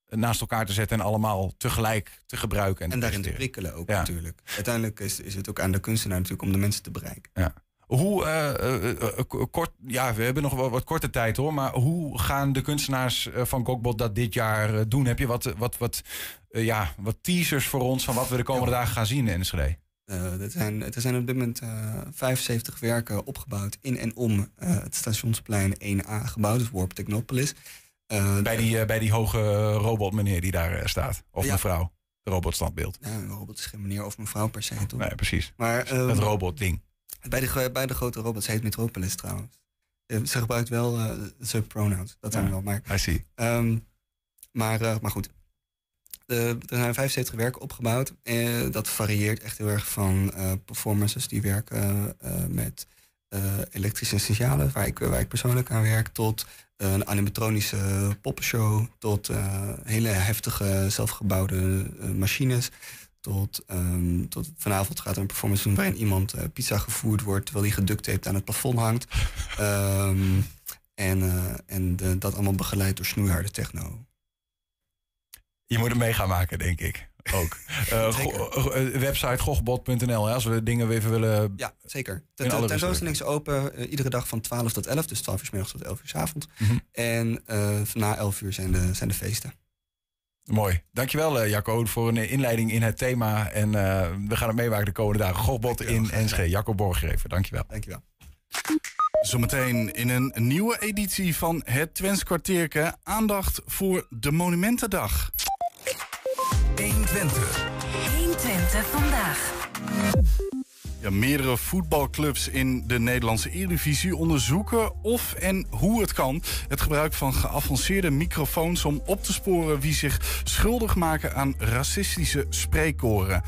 naast elkaar te zetten en allemaal tegelijk te gebruiken. En, En daarin te prikkelen ook Ja. natuurlijk. Uiteindelijk is, is het ook aan de kunstenaar natuurlijk om de mensen te bereiken. Ja. Hoe, eh, eh, eh, kort, ja, we hebben nog wel wat korte tijd hoor, maar hoe gaan de kunstenaars van Gokbot dat dit jaar doen? Heb je wat, wat, wat, ja, wat teasers voor ons van wat we de komende dagen gaan zien in Enschede? Eh, er, zijn, er zijn op dit moment eh 75 werken opgebouwd in en om eh, het stationsplein 1A gebouwd, dus Warp Technopolis. Eh, Bij die, eh, bij die hoge robot meneer die daar eh, staat, of Ja. mevrouw, de robotstandbeeld. Ja, een robot is geen meneer of mevrouw per se, toch? Nee, precies. Maar ehm, Het robotding. bij, de, bij de grote robots heet Metropolis trouwens. Eh, ze gebruikt wel eh ze pronouns, dat zijn Ja. wel. Maar, I see. ehm, maar, eh, maar goed. Eh, er zijn 75 werken opgebouwd. Eh, dat varieert echt heel erg van eh, performances die werken met elektrische signalen, waar ik, waar ik persoonlijk aan werk, tot een animatronische poppenshow, tot hele heftige zelfgebouwde machines. Tot, ehm, tot vanavond gaat er een performance doen waarin iemand pizza gevoerd wordt terwijl hij geductaped aan het plafond hangt. <laughs> Ehm, en en de- dat allemaal begeleid door snoeiharde techno. Je moet hem mee gaan maken, denk ik. Ook. <laughs> Eh, go- eh, website gochbot.nl, hè, als we dingen weer even willen. Ja, zeker. De tentoonstelling is open eh, iedere dag van 12 tot 11, dus 12 uur 's middags tot 11 uur 's avond. Mhm. En eh, na 11 uur zijn de, zijn de feesten. Mooi. Dankjewel, eh Jacco, voor een inleiding in het thema. En eh, we gaan het meemaken de komende dagen. Gochbot in. Enschede. Jacco Borggever, dankjewel. Dankjewel. Zometeen in een nieuwe editie van het Twents kwartierke aandacht voor de Monumentendag. 120. 120 vandaag. Ja, meerdere voetbalclubs in de Nederlandse Eredivisie onderzoeken of en hoe het kan. Het gebruik van geavanceerde microfoons om op te sporen wie zich schuldig maken aan racistische spreekkoren.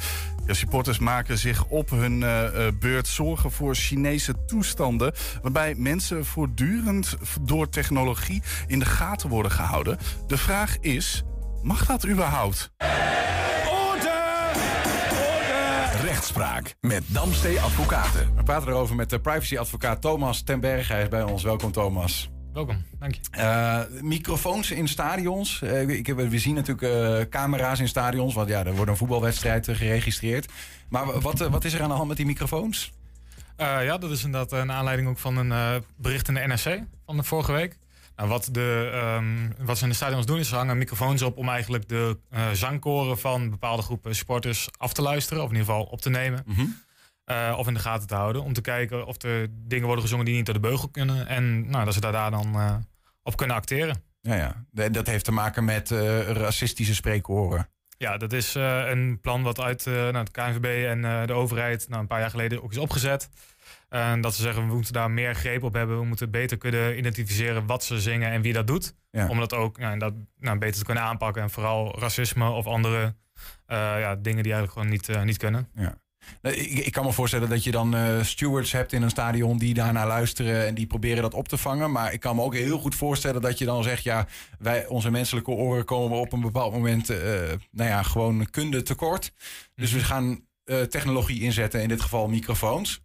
Ja, supporters maken zich op hun eh, eh, beurt zorgen voor Chinese toestanden. Waarbij mensen voortdurend door technologie in de gaten worden gehouden. De vraag is: mag dat überhaupt? Rechtspraak met Damstee Advocaten. We praten erover met de privacyadvocaat Thomas ten Berge. Hij is bij ons. Welkom, Thomas. Welkom, dank je. Eh, microfoons in stadions. Eh, ik, heb- we zien natuurlijk eh, camera's in stadions. Want ja, er wordt een voetbalwedstrijd geregistreerd. Maar wa- wat, wat is er aan de hand met die microfoons? Ja, dat is inderdaad een aanleiding ook van een bericht in de NRC van de vorige week. Nou, wat, de, ehm, wat ze in de stadions doen is ze hangen microfoons op om eigenlijk de zangkoren van bepaalde groepen supporters af te luisteren. Of in ieder geval op te nemen. Eh, of in de gaten te houden. Om te kijken of er dingen worden gezongen die niet door de beugel kunnen. En nou, dat ze daar, daar dan eh, op kunnen acteren. Ja, ja. Dat heeft te maken met eh, racistische spreekhoren. Ja, dat is een plan wat uit nou, het KNVB en de overheid nou, een paar jaar geleden ook is opgezet. Dat ze zeggen, we moeten daar meer greep op hebben. We moeten beter kunnen identificeren wat ze zingen en wie dat doet. Ja. Om dat ook ja, dat, nou, beter te kunnen aanpakken. En vooral racisme of andere ja, dingen die eigenlijk gewoon niet, niet kunnen. Ja. Ik, ik kan me voorstellen dat je dan eh, stewards hebt in een stadion die daarnaar luisteren en die proberen dat op te vangen. Maar ik kan me ook heel goed voorstellen dat je dan zegt, ja, wij, onze menselijke oren komen op een bepaald moment, eh, nou ja, gewoon kunde tekort. Dus we gaan eh, technologie inzetten, in dit geval microfoons.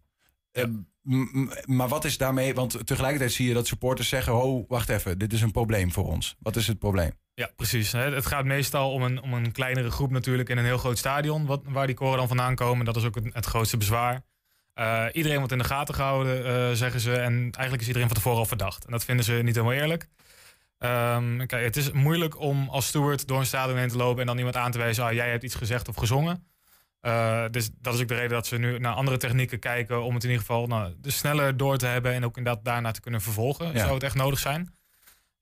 Maar wat is daarmee, want tegelijkertijd zie je dat supporters zeggen, oh, wacht even, dit is een probleem voor ons. Wat is het probleem? Ja, precies. Het gaat meestal om een, om een kleinere groep natuurlijk in een heel groot stadion. Wat, waar die koren dan vandaan komen. Dat is ook het, het grootste bezwaar. Eh, iedereen wordt in de gaten gehouden, eh, zeggen ze. En eigenlijk is iedereen van tevoren al verdacht. En dat vinden ze niet helemaal eerlijk. Ehm, kijk, het is moeilijk om als steward door een stadion heen te lopen... en dan iemand aan te wijzen, ah, jij hebt iets gezegd of gezongen. Eh, dus dat is ook de reden dat ze nu naar andere technieken kijken... om het in ieder geval nou, de sneller door te hebben... en ook inderdaad daarna te kunnen vervolgen. Ja. Zou het echt nodig zijn.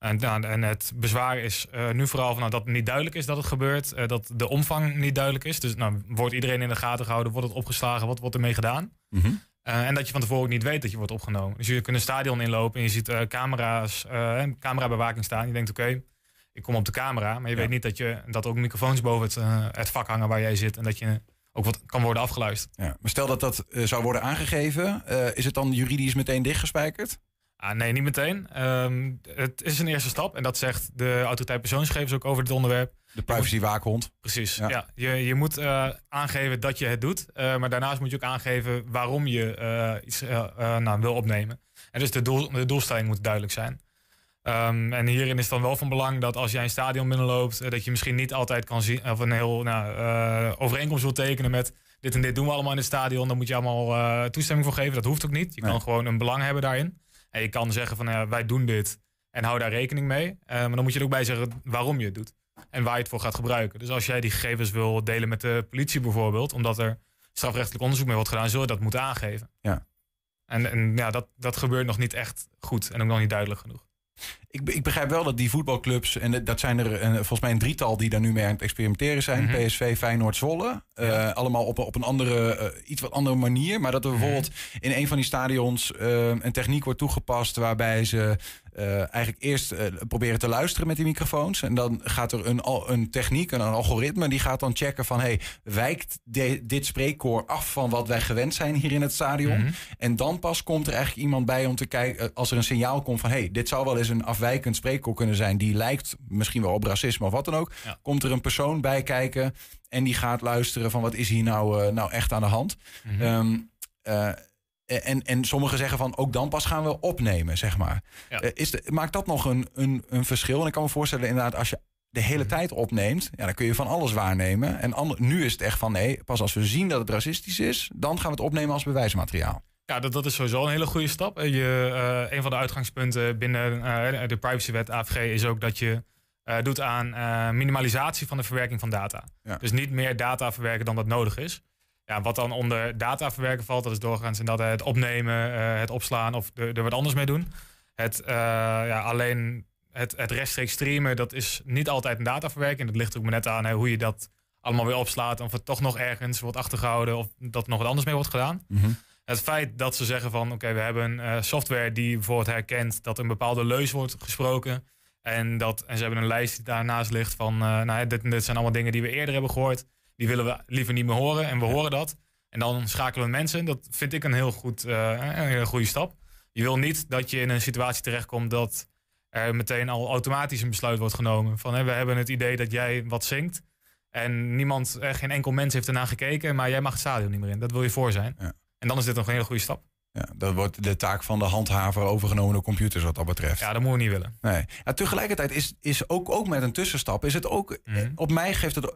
En, nou, en het bezwaar is eh, nu vooral van, nou, dat het niet duidelijk is dat het gebeurt. eh, dat de omvang niet duidelijk is. Dus nou, wordt iedereen in de gaten gehouden? Wordt het opgeslagen? Wat wordt ermee gedaan? Mhm. Eh, en dat je van tevoren ook niet weet dat je wordt opgenomen. Dus je kunt een stadion inlopen en je ziet camera's, camerabewaking staan. Je denkt, oké, ik kom op de camera. Maar je weet niet dat, je, dat ook microfoons boven het, het vak hangen waar jij zit. En dat je ook wat kan worden afgeluisterd. Ja, maar stel dat dat zou worden aangegeven, is het dan juridisch meteen dichtgespijkerd? Ah, nee, niet meteen. Ehm, het is een eerste stap. En dat zegt de autoriteit persoonsgegevens ook over dit onderwerp. De privacywaakhond. Precies, Ja. ja. Je, je moet eh, aangeven dat je het doet. eh, maar daarnaast moet je ook aangeven waarom je eh, iets nou, wil opnemen. En dus de, doel, de doelstelling moet duidelijk zijn. Ehm, en hierin is dan wel van belang dat als jij een stadion binnenloopt... dat je misschien niet altijd kan zien... of een heel nou, overeenkomst wil tekenen met... dit en dit doen we allemaal in het stadion. Dan moet je allemaal toestemming voor geven. Dat hoeft ook niet. Je Nee. kan gewoon een belang hebben daarin. En je kan zeggen van ja, wij doen dit en hou daar rekening mee. Eh, maar dan moet je er ook bij zeggen waarom je het doet. En waar je het voor gaat gebruiken. Dus als jij die gegevens wil delen met de politie bijvoorbeeld... omdat er strafrechtelijk onderzoek mee wordt gedaan... zul je dat moeten aangeven. Ja. En, en ja, dat, dat gebeurt nog niet echt goed en ook nog niet duidelijk genoeg. Ik, ik begrijp wel dat die voetbalclubs, en dat zijn er eh, volgens mij een drietal die daar nu mee aan het experimenteren zijn. Mhm. PSV, Feyenoord, Zwolle. Eh, allemaal op, op een andere, eh, iets wat andere manier. Maar dat er bijvoorbeeld in een van die stadions een techniek wordt toegepast waarbij ze eh, eigenlijk eerst eh, proberen te luisteren met die microfoons. En dan gaat er een, een techniek, een, algoritme, die gaat dan checken van hey, wijkt de- dit spreekkoor af van wat wij gewend zijn hier in het stadion. Mhm. En dan pas komt er eigenlijk iemand bij om te kijken, eh, als er een signaal komt van hey, dit zou wel eens een afwijkend spreekkoor kunnen zijn, die lijkt misschien wel op racisme of wat dan ook. Ja. Komt er een persoon bij kijken en die gaat luisteren van wat is hier nou, nou echt aan de hand. Eh, en, en sommigen zeggen van ook dan pas gaan we opnemen, zeg maar. Ja. Eh, is de, maakt dat nog een, een, een verschil? En ik kan me voorstellen, inderdaad, als je de Mhm. hele tijd opneemt, ja, dan kun je van alles waarnemen. En ander- nu is het echt van nee, pas als we zien dat het racistisch is, dan gaan we het opnemen als bewijsmateriaal. Ja, dat, dat is sowieso een hele goede stap. Eh, Je, eh, een van de uitgangspunten binnen eh, de privacywet AVG is ook dat je eh, doet aan eh, minimalisatie van de verwerking van data. Ja. Dus niet meer data verwerken dan dat nodig is. Ja, wat dan onder data verwerken valt, dat is doorgaans inderdaad het opnemen, eh, het opslaan of er, er wat anders mee doen. Het, eh, ja, alleen het, het rechtstreeks streamen, dat is niet altijd een dataverwerking. Dat ligt ook maar net aan hè, hoe je dat allemaal weer opslaat. Of het toch nog ergens wordt achtergehouden of dat er nog wat anders mee wordt gedaan. Het feit dat ze zeggen van oké, we hebben eh, software die bijvoorbeeld herkent dat een bepaalde leus wordt gesproken. En, dat, en ze hebben een lijst die daarnaast ligt van nou, dit, dit zijn allemaal dingen die we eerder hebben gehoord. Die willen we liever niet meer horen en we horen dat. En dan schakelen we mensen. Dat vind ik een heel goed, eh, een hele goede stap. Je wil niet dat je in een situatie terechtkomt dat er meteen al automatisch een besluit wordt genomen. Van hè, we hebben het idee dat jij wat zingt. En niemand, eh, geen enkel mens heeft ernaar gekeken, maar jij mag het stadion niet meer in. Dat wil je voor zijn. Ja. En dan is dit nog een hele goede stap. Ja, dat wordt de taak van de handhaver overgenomen door computers wat dat betreft. Ja, dat moeten we niet willen. Nee. Ja, tegelijkertijd is, is ook, ook met een tussenstap, is het ook, Mhm. eh, op mij geeft het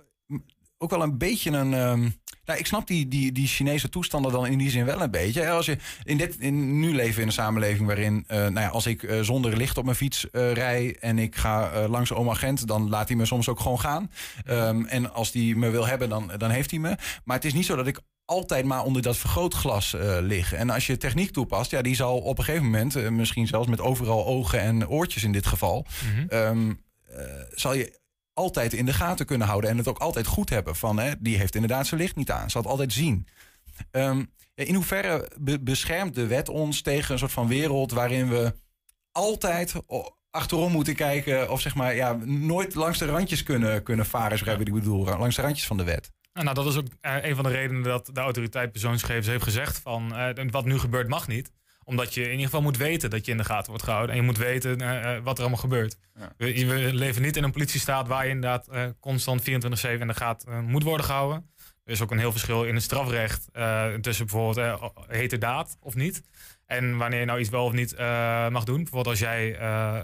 ook wel een beetje een. ehm, nou, ik snap die, die, die Chinese toestanden dan in die zin wel een beetje. Als je in dit, in, nu leven we in een samenleving waarin, eh, nou ja, als ik eh, zonder licht op mijn fiets eh, rij en ik ga langs oom agent, dan laat hij me soms ook gewoon gaan. Ehm, en als hij me wil hebben, dan, dan heeft hij me. Maar het is niet zo dat ik altijd maar onder dat vergrootglas eh lig. En als je techniek toepast, ja, die zal op een gegeven moment, misschien zelfs met overal ogen en oortjes in dit geval, Mhm. ehm, eh, zal je altijd in de gaten kunnen houden en het ook altijd goed hebben van, hè, die heeft inderdaad zijn licht niet aan, zal het altijd zien. Ehm, in hoeverre be- beschermt de wet ons tegen een soort van wereld waarin we altijd achterom moeten kijken of zeg maar ja, nooit langs de randjes kunnen, kunnen varen, zo ik bedoel, langs de randjes van de wet. Nou, nou, dat is ook eh, een van de redenen dat de autoriteit persoonsgegevens heeft gezegd van eh, wat nu gebeurt mag niet. Omdat je in ieder geval moet weten dat je in de gaten wordt gehouden. En je moet weten eh, eh, wat er allemaal gebeurt. Ja. We, we leven niet in een politiestaat waar je inderdaad eh, constant 24-7 in de gaten moet worden gehouden. Er is ook een heel verschil in het strafrecht tussen bijvoorbeeld eh, heterdaad of niet. En wanneer je nou iets wel of niet mag doen. Bijvoorbeeld als jij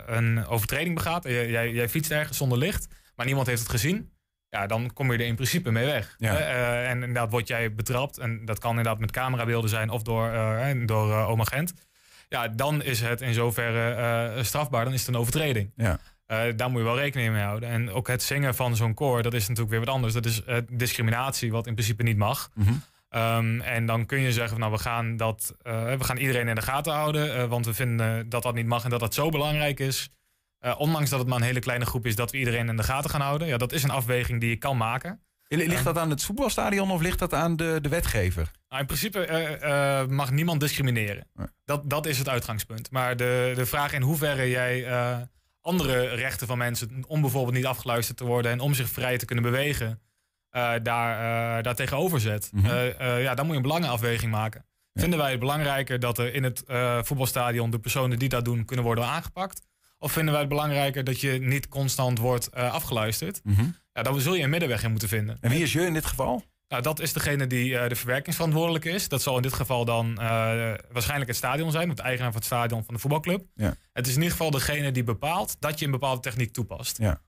een overtreding begaat. en jij, jij, jij fietst ergens zonder licht. Maar niemand heeft het gezien. Ja, dan kom je er in principe mee weg. Ja. Eh, en inderdaad word jij betrapt. En dat kan inderdaad met camerabeelden zijn of door, eh, door eh, oom agent. Ja, dan is het in zoverre strafbaar. Dan is het een overtreding. Ja. Daar moet je wel rekening mee houden. En ook het zingen van zo'n koor, dat is natuurlijk weer wat anders. Dat is discriminatie, wat in principe niet mag. Mhm. Ehm, en dan kun je zeggen, nou, we gaan, dat, we gaan iedereen in de gaten houden. want we vinden dat dat niet mag en dat dat zo belangrijk is. Eh, ondanks dat het maar een hele kleine groep is, dat we iedereen in de gaten gaan houden. Ja, dat is een afweging die je kan maken. Ligt dat aan het voetbalstadion of ligt dat aan de, de wetgever? Nou, in principe eh, eh, mag niemand discrimineren. Dat, dat is het uitgangspunt. Maar de, de vraag in hoeverre jij andere rechten van mensen, om bijvoorbeeld niet afgeluisterd te worden en om zich vrij te kunnen bewegen, daar, daar tegenover zet. Eh, ja, dan moet je een belangenafweging maken. Vinden wij het belangrijker dat er in het voetbalstadion de personen die dat doen kunnen worden aangepakt? Of vinden wij het belangrijker dat je niet constant wordt eh, afgeluisterd? Mhm. Ja, dan zul je een middenweg in moeten vinden. En wie is je in dit geval? Nou, dat is degene die eh, de verwerkingsverantwoordelijke is. Dat zal in dit geval dan eh, waarschijnlijk het stadion zijn, of de eigenaar van het stadion van de voetbalclub. Ja. Het is in ieder geval degene die bepaalt dat je een bepaalde techniek toepast. Ja.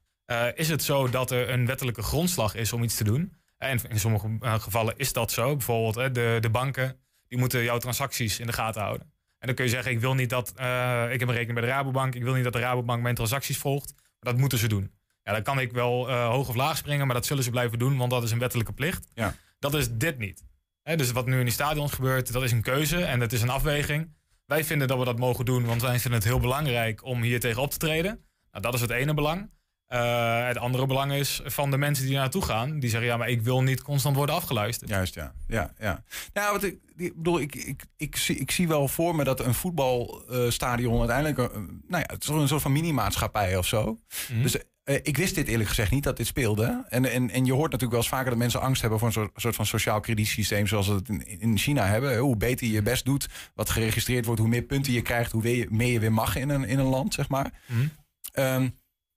Is het zo dat er een wettelijke grondslag is om iets te doen? En in sommige gevallen is dat zo. Bijvoorbeeld de, de banken die moeten jouw transacties in de gaten houden. En dan kun je zeggen, ik wil niet dat eh, ik heb een rekening bij de Rabobank. Ik wil niet dat de Rabobank mijn transacties volgt. Maar dat moeten ze doen. Ja, dan kan ik wel eh, hoog of laag springen, maar dat zullen ze blijven doen, want dat is een wettelijke plicht. Ja. Dat is dit niet. Dus wat nu in die stadions gebeurt, dat is een keuze en het is een afweging. Wij vinden dat we dat mogen doen, want wij vinden het heel belangrijk om hier tegen op te treden. Nou, dat is het ene belang. Eh, het andere belang is van de mensen die naartoe gaan. Die zeggen, ja, maar ik wil niet constant worden afgeluisterd. Juist, ja. ja, ja. Nou, wat ik, ik bedoel, ik, ik, ik, zie, ik zie wel voor me dat een voetbalstadion uiteindelijk... eh, nou ja, het is een soort van mini-maatschappij of zo. Mhm. Dus eh, ik wist dit eerlijk gezegd niet, dat dit speelde. En, en, en je hoort natuurlijk wel eens vaker dat mensen angst hebben... voor een soort, soort van sociaal kredietsysteem zoals we het in, in China hebben. Hoe beter je je best doet, wat geregistreerd wordt... hoe meer punten je krijgt, hoe meer je weer mag in een, in een land, zeg maar. Mhm. Ehm,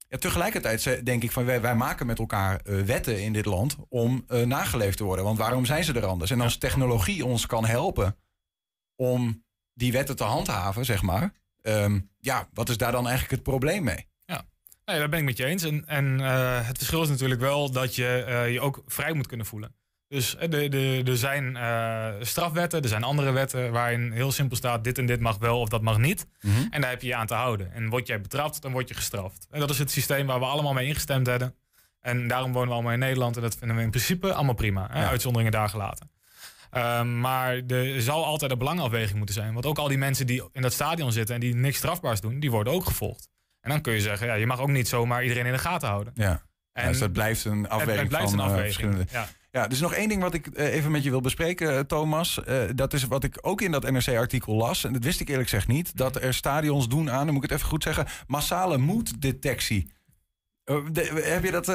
ja, tegelijkertijd denk ik van wij, wij maken met elkaar eh, wetten in dit land om eh, nageleefd te worden. Want waarom zijn ze er anders? En als technologie ons kan helpen om die wetten te handhaven, zeg maar. ehm, ja, wat is daar dan eigenlijk het probleem mee? Ja, nee, daar ben ik met je eens. En, en eh, het verschil is natuurlijk wel dat je je ook vrij moet kunnen voelen. Dus eh, de, de, er zijn eh, strafwetten, er zijn andere wetten waarin heel simpel staat: dit en dit mag wel of dat mag niet. En daar heb je je aan te houden. En word jij betrapt, dan word je gestraft. En dat is het systeem waar we allemaal mee ingestemd hebben. En daarom wonen we allemaal in Nederland. En dat vinden we in principe allemaal prima. Hè? Ja. Uitzonderingen daar gelaten. Ehm, maar er zal altijd een belangafweging moeten zijn. Want ook al die mensen die in dat stadion zitten en die niks strafbaars doen, die worden ook gevolgd. En dan kun je zeggen, ja, je mag ook niet zomaar iedereen in de gaten houden. Ja. En dus dat blijft een afweging het blijft van een eh, afweging. verschillende. Ja. Ja, er is nog één ding wat ik eh, even met je wil bespreken, eh, Thomas. Dat is wat ik ook in dat NRC-artikel las. En dat wist ik eerlijk gezegd niet. Dat er stadions doen aan, dan moet ik het even goed zeggen, massale moeddetectie. De- heb je dat,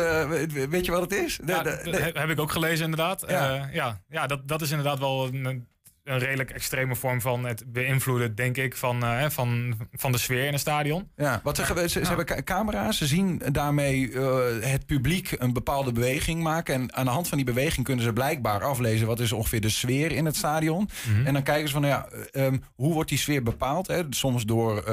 weet je wat het is? De- Ja, de- heb- ik ook gelezen inderdaad. Ja. Ja, ja, ja dat, dat is inderdaad wel een, een redelijk extreme vorm van het beïnvloeden, denk ik, van, eh, van, van de sfeer in een stadion. Ja, wat zeggen we? Ze, ze hebben ca- camera's. Ze zien daarmee eh, het publiek een bepaalde beweging maken. En aan de hand van die beweging kunnen ze blijkbaar aflezen wat is ongeveer de sfeer in het stadion. Mhm. En dan kijken ze van, nou ja, eh, ehm, hoe wordt die sfeer bepaald? Hè? Soms door,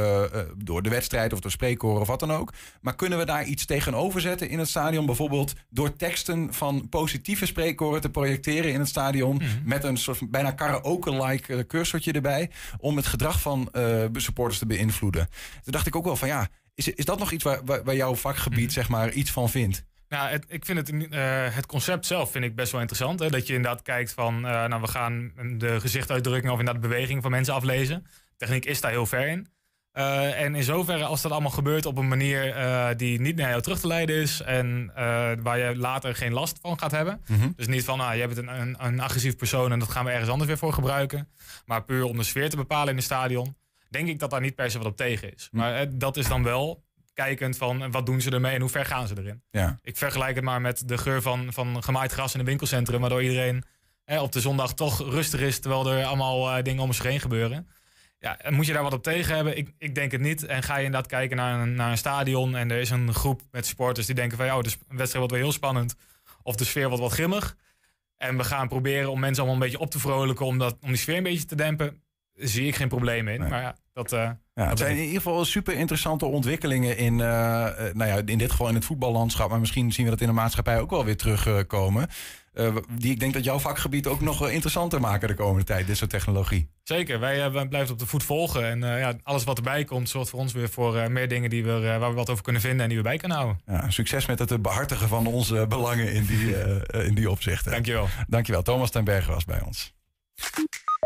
door de wedstrijd of door spreekkoren of wat dan ook. Maar kunnen we daar iets tegenover zetten in het stadion? Bijvoorbeeld door teksten van positieve spreekkoren te projecteren in het stadion. Mhm. Met een soort bijna karaoke-like eh, cursortje erbij. Om het gedrag van eh, supporters te beïnvloeden. Toen dacht ik ook wel van ja, is, is dat nog iets waar, waar, waar jouw vakgebied Mhm. zeg maar iets van vindt? Nou, het, ik vind het, eh, het concept zelf vind ik best wel interessant. Hè? Dat je inderdaad kijkt van, eh, nou, we gaan de gezichtsuitdrukking of inderdaad de beweging van mensen aflezen. Techniek is daar heel ver in. Eh, en in zoverre, als dat allemaal gebeurt op een manier eh, die niet naar jou terug te leiden is en eh, waar je later geen last van gaat hebben. Mhm. Dus niet van, ah, je bent een, een, een agressief persoon en dat gaan we ergens anders weer voor gebruiken. Maar puur om de sfeer te bepalen in het stadion, denk ik dat daar niet per se wat op tegen is. Maar eh, dat is dan wel kijkend van wat doen ze ermee en hoe ver gaan ze erin. Ja. Ik vergelijk het maar met de geur van, van gemaaid gras in een winkelcentrum, waardoor iedereen op de zondag toch rustig is, terwijl er allemaal dingen om zich heen gebeuren. Ja, moet je daar wat op tegen hebben? Ik, ik denk het niet. En ga je inderdaad kijken naar een, naar een stadion en er is een groep met supporters die denken van ja, oh, de wedstrijd wordt weer heel spannend of de sfeer wordt wat grimmig. En we gaan proberen om mensen allemaal een beetje op te vrolijken om, dat, om die sfeer een beetje te dempen. Zie ik geen probleem in. Maar ja, dat... eh, Ja, dat het zijn in ieder geval super interessante ontwikkelingen in, eh, eh, nou ja, in dit geval in het voetballandschap. Maar misschien zien we dat in de maatschappij ook wel weer terugkomen. Eh, die ik denk dat jouw vakgebied ook nog interessanter maken de komende tijd, dit soort technologie. Zeker, wij eh, wij blijven op de voet volgen. En eh, ja, alles wat erbij komt, zorgt voor ons weer voor eh, meer dingen die we, eh, waar we wat over kunnen vinden en die we bij kunnen houden. Ja, succes met het behartigen van onze belangen in die, eh, in die opzichten. Dankjewel. Dankjewel. Thomas ten Berge was bij ons.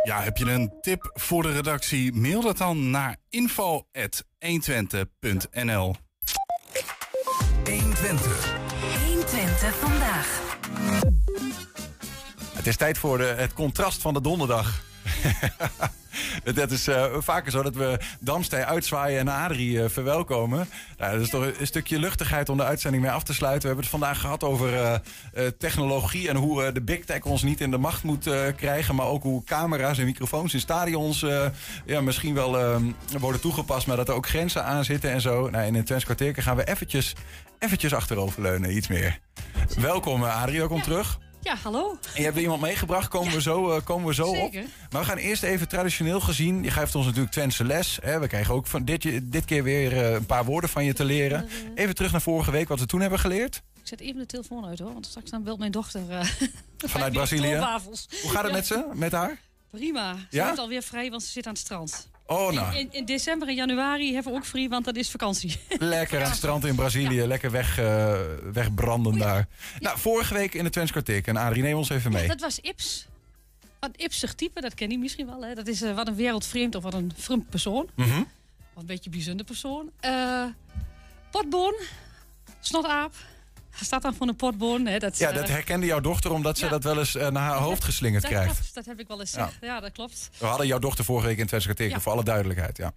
Ja, heb je een tip voor de redactie? Mail dat dan naar info.120.nl Twente. 120 vandaag. Het is tijd voor de, het contrast van de donderdag. <laughs> Dat is eh, vaker zo dat we Damstee uitzwaaien en Adrie eh, verwelkomen. Nou, dat is toch een, stukje luchtigheid om de uitzending mee af te sluiten. We hebben het vandaag gehad over eh, eh, technologie en hoe eh, de big tech ons niet in de macht moet eh, krijgen. Maar ook hoe camera's en microfoons in stadions eh, ja, misschien wel eh, worden toegepast. Maar dat er ook grenzen aan zitten en zo. Nou, in het Twents kwartierke gaan we eventjes, eventjes achteroverleunen, iets meer. Welkom eh, Adrie, welkom terug. Ja, hallo. En je hebt weer iemand meegebracht, komen we zo, eh, komen we zo op. Zeker. Maar we gaan eerst even traditioneel gezien. Je geeft ons natuurlijk Twentse les. Hè. We krijgen ook van dit, dit keer weer eh, een paar woorden van je te leren. Even terug naar vorige week, wat we toen hebben geleerd. Ik zet even de telefoon uit hoor, want straks dan belt mijn dochter. eh, <laughs> Vanuit Brazilië. Hoe gaat het Ja, met ze, met haar? Prima. Ze Ja? heeft alweer vrij, want ze zit aan het strand. Oh, nou. In, in december en januari hebben we ook vrij, want dat is vakantie. Lekker aan het strand in Brazilië. Lekker weg, eh, wegbranden daar. Nou, vorige week in de Twents kwartier. En Adrie, neem ons even mee. Dat was Ips. Wat Ipsig type, dat ken je misschien wel. Hè? Dat is eh, wat een wereldvreemd of wat een vreemd persoon. Mhm. Wat een beetje een bijzonder persoon. Eh potboon, snotaap. Staat dan voor een potboon. Hè? Dat, Ja, eh, dat herkende jouw dochter omdat ze Ja. dat wel eens eh, naar haar hoofd geslingerd dat krijgt. klopt, dat heb ik wel eens Ja. gezegd. Ja, dat klopt. We hadden jouw dochter vorige week in het Ja. voor alle duidelijkheid. Ja.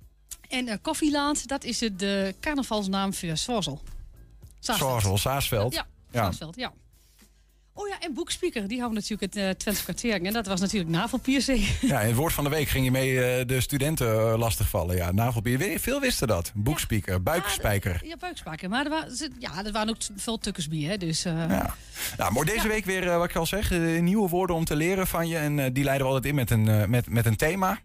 En eh Koffieland, dat is de carnavalsnaam voor. Zaasveld. Zoals Saasveld. Ja. Zaasveld, ja. Oh ja, en Boekspeaker, die houden natuurlijk het uh, Twents kwartier. En dat was natuurlijk navelpiercing. <laughs> Ja, in het woord van de week ging je mee eh, de studenten eh, lastigvallen. Ja, navelbier. We- Veel wisten dat. Boekspieker, buikspijker. Ja, buikspaken. Maar er waren, ja, er waren ook veel tukkers bij, hè. Dus, eh, Ja. Nou, maar deze week weer, eh, wat ik al zeg, eh, nieuwe woorden om te leren van je. En eh, die leiden we altijd in met een, eh, met, met een thema.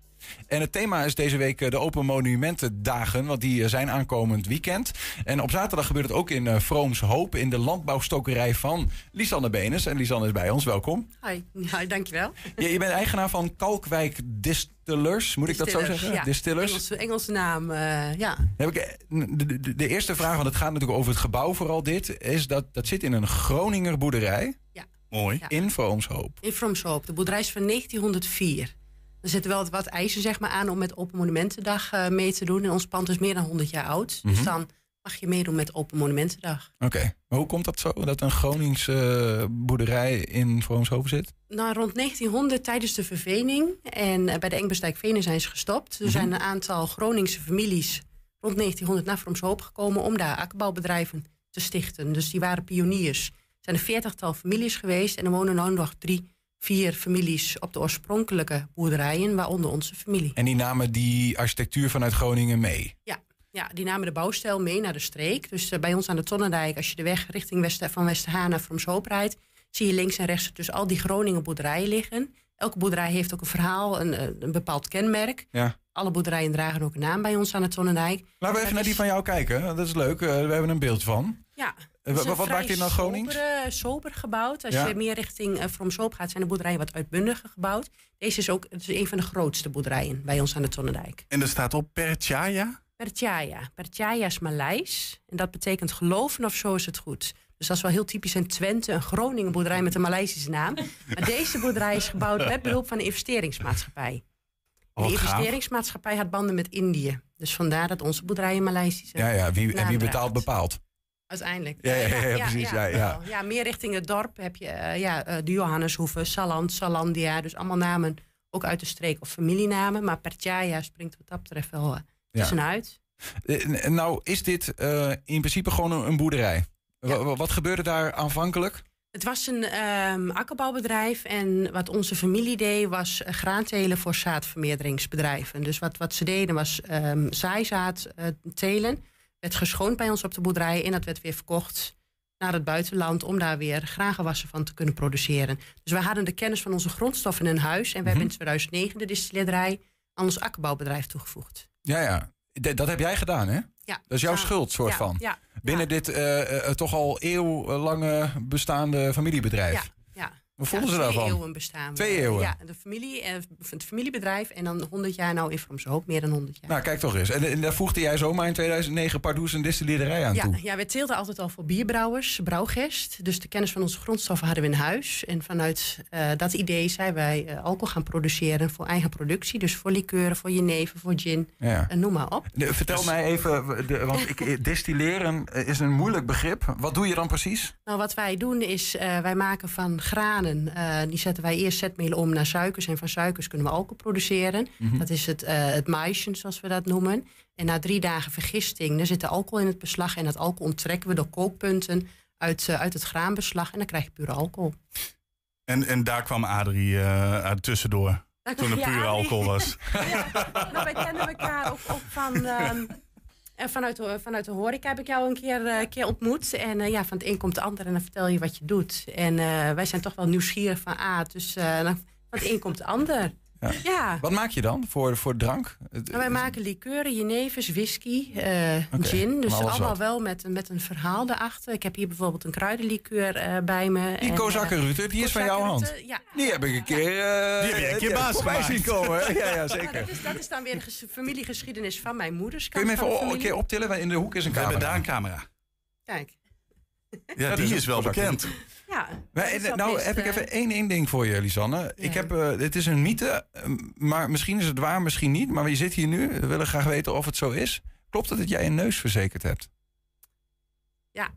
En het thema is deze week eh, de Open Monumentendagen, want die eh, zijn aankomend weekend. En op zaterdag gebeurt het ook in eh Vrooms Hoop, in de landbouwstokerij van Lisanne Benes. En Lisanne is bij ons, welkom. Hi, ja, dankjewel. Je, je bent eigenaar van Kalkwijk Distillers, moet ik dat zo Distillers, zeggen? ja. Distillers. Engelse, Engelse naam, ja. Heb ik de, de, de eerste vraag, want het gaat natuurlijk over het gebouw vooral dit, is dat dat zit in een Groninger boerderij. Ja. Mooi. Ja. In Vroomshoop. In Fromshoop. De boerderij is van 1904. Er zitten wel wat eisen zeg maar, aan om met Open Monumentendag eh, mee te doen. En ons pand is meer dan 100 jaar oud. Dus Mhm. dan mag je meedoen met Open Monumentendag. Oké, maar hoe komt dat zo, dat een Gronings eh, boerderij in Vroomshoop zit? Nou, rond 1900 tijdens de vervening en eh, bij de Engbestijk Venen zijn ze gestopt. Er Mhm. zijn een aantal Groningse families rond 1900 naar Fromshoop gekomen om daar akkerbouwbedrijven te stichten. Dus die waren pioniers. Er zijn een veertigtal families geweest en er wonen nu nog drie, vier families op de oorspronkelijke boerderijen, waaronder onze familie. En die namen die architectuur vanuit Groningen mee. Ja, ja, die namen de bouwstijl mee naar de streek. Dus eh, bij ons aan de Tonnendijk, als je de weg richting West, van Westerhaan naar Fromshoop rijdt, zie je links en rechts dus al die Groningen boerderijen liggen. Elke boerderij heeft ook een verhaal, een, eh, een bepaald kenmerk. Ja. Alle boerderijen dragen ook een naam bij ons aan de Tonnendijk. Laten we even naar die van jou kijken. Dat is leuk. Eh, we hebben een beeld van. Ja. Eh, wat- maakt dit nou Gronings? Sober, eh, sober gebouwd. Als Ja. je meer richting uh, Fromshoop gaat, zijn de boerderijen wat uitbundiger gebouwd. Deze is ook het is een van de grootste boerderijen bij ons aan de Tonnendijk. En er staat op Perchaya. Perchaya. Perchaya is Maleis. En dat betekent geloven of zo is het goed. Dus dat is wel heel typisch in Twente, een Groningen boerderij met een Maleisische naam. Maar deze boerderij is gebouwd met behulp van een investeringsmaatschappij. Oh, de investeringsmaatschappij had banden met Indië. Dus vandaar dat onze boerderij een Maleisische Ja, ja. Wie, en wie betaalt bepaalt. Uiteindelijk. Ja, ja, ja, ja, precies, ja, ja. meer richting het dorp heb je eh, ja, eh, de Johanneshoeve, Saland, Salandia. Dus allemaal namen ook uit de streek of familienamen. Maar Perchaya springt wat dat betreft wel eh, tussenuit. Nou, is dit in principe gewoon een, een boerderij? Wa- wa- Wat gebeurde daar aanvankelijk? Het was een ehm, akkerbouwbedrijf en wat onze familie deed was graantelen voor zaadvermeerderingsbedrijven. Dus wat, wat ze deden was zaaizaad eh, telen, werd geschoond bij ons op de boerderij en dat werd weer verkocht naar het buitenland om daar weer graangewassen van te kunnen produceren. Dus we hadden de kennis van onze grondstoffen in huis en we hebben in 2009 de distilleerderij aan ons akkerbouwbedrijf toegevoegd. Ja, ja. D- dat heb jij gedaan, hè? Ja, Dat is jouw ja, schuld, soort ja, van. ja, Binnen dit eh, eh, toch al eeuwenlange bestaande familiebedrijf. Wat vonden Ja, ze twee eeuwen bestaan we. Twee eeuwen? Ja, de familie, eh, het familiebedrijf en dan 100 jaar nou Iframs Hoop, meer dan 100 jaar. Nou, kijk toch eens. En, en daar voegde jij zomaar in 2009 Pardoes een distillerij aan Ja, toe. ja, we teelden altijd al voor bierbrouwers, brouwgest. Dus de kennis van onze grondstoffen hadden we in huis. En vanuit eh, dat idee zijn wij eh, alcohol gaan produceren voor eigen productie. Dus voor likeuren, voor jenever, voor gin, Ja. en noem maar op. De- vertel mij even, de, want ik, distilleren is een moeilijk begrip. Wat doe je dan precies? Nou, wat wij doen is, wij maken van granen, eh, die zetten wij eerst zetmeel om naar suikers. En van suikers kunnen we alcohol produceren. Mhm. Dat is het, eh het maïsje, zoals we dat noemen. En na drie dagen vergisting, dan zit de alcohol in het beslag. En dat alcohol onttrekken we door kookpunten uit, eh, uit het graanbeslag. En dan krijg je pure alcohol. En, en daar kwam Adrie uit tussendoor. Daar Toen er ja, pure alcohol was. <laughs> nou, wij kennen elkaar ook, ook van... ehm, en vanuit de, vanuit de horeca heb ik jou een keer, eh, keer ontmoet. En eh, ja, van het een komt het ander en dan vertel je wat je doet. En eh, wij zijn toch wel nieuwsgierig van... Ah, dus van het een komt het ander. Ja. Ja. Wat maak je dan voor, voor drank? Nou, wij maken likeuren, jenevers, whisky, eh, gin. Dus allemaal wat. wel met, een- met een verhaal erachter. Ik heb hier bijvoorbeeld een kruidenlikeur eh, bij me. Die En, Kozakkenrute, eh, die is van jouw hand. Ja. Die heb ik een keer, eh, Die heb je een keer ja, baas gemaakt. zien komen. Ja, ja, Nou, zeker. dat, is, dat is dan weer de ges- familiegeschiedenis van mijn moeders. Kun je me kant even een keer optillen? Want In de hoek is een We camera. hebben daar een camera. Kijk. Ja, Dat die is is, een wel bekend. Ja, Maar, eh, nou best, heb ik eh, even één, één ding voor je, Lisanne. Ik heb, eh, het is een mythe, eh, maar misschien is het waar, misschien niet. Maar je zit hier nu, we willen graag weten of het zo is. Klopt het dat jij een neus verzekerd hebt? Ja.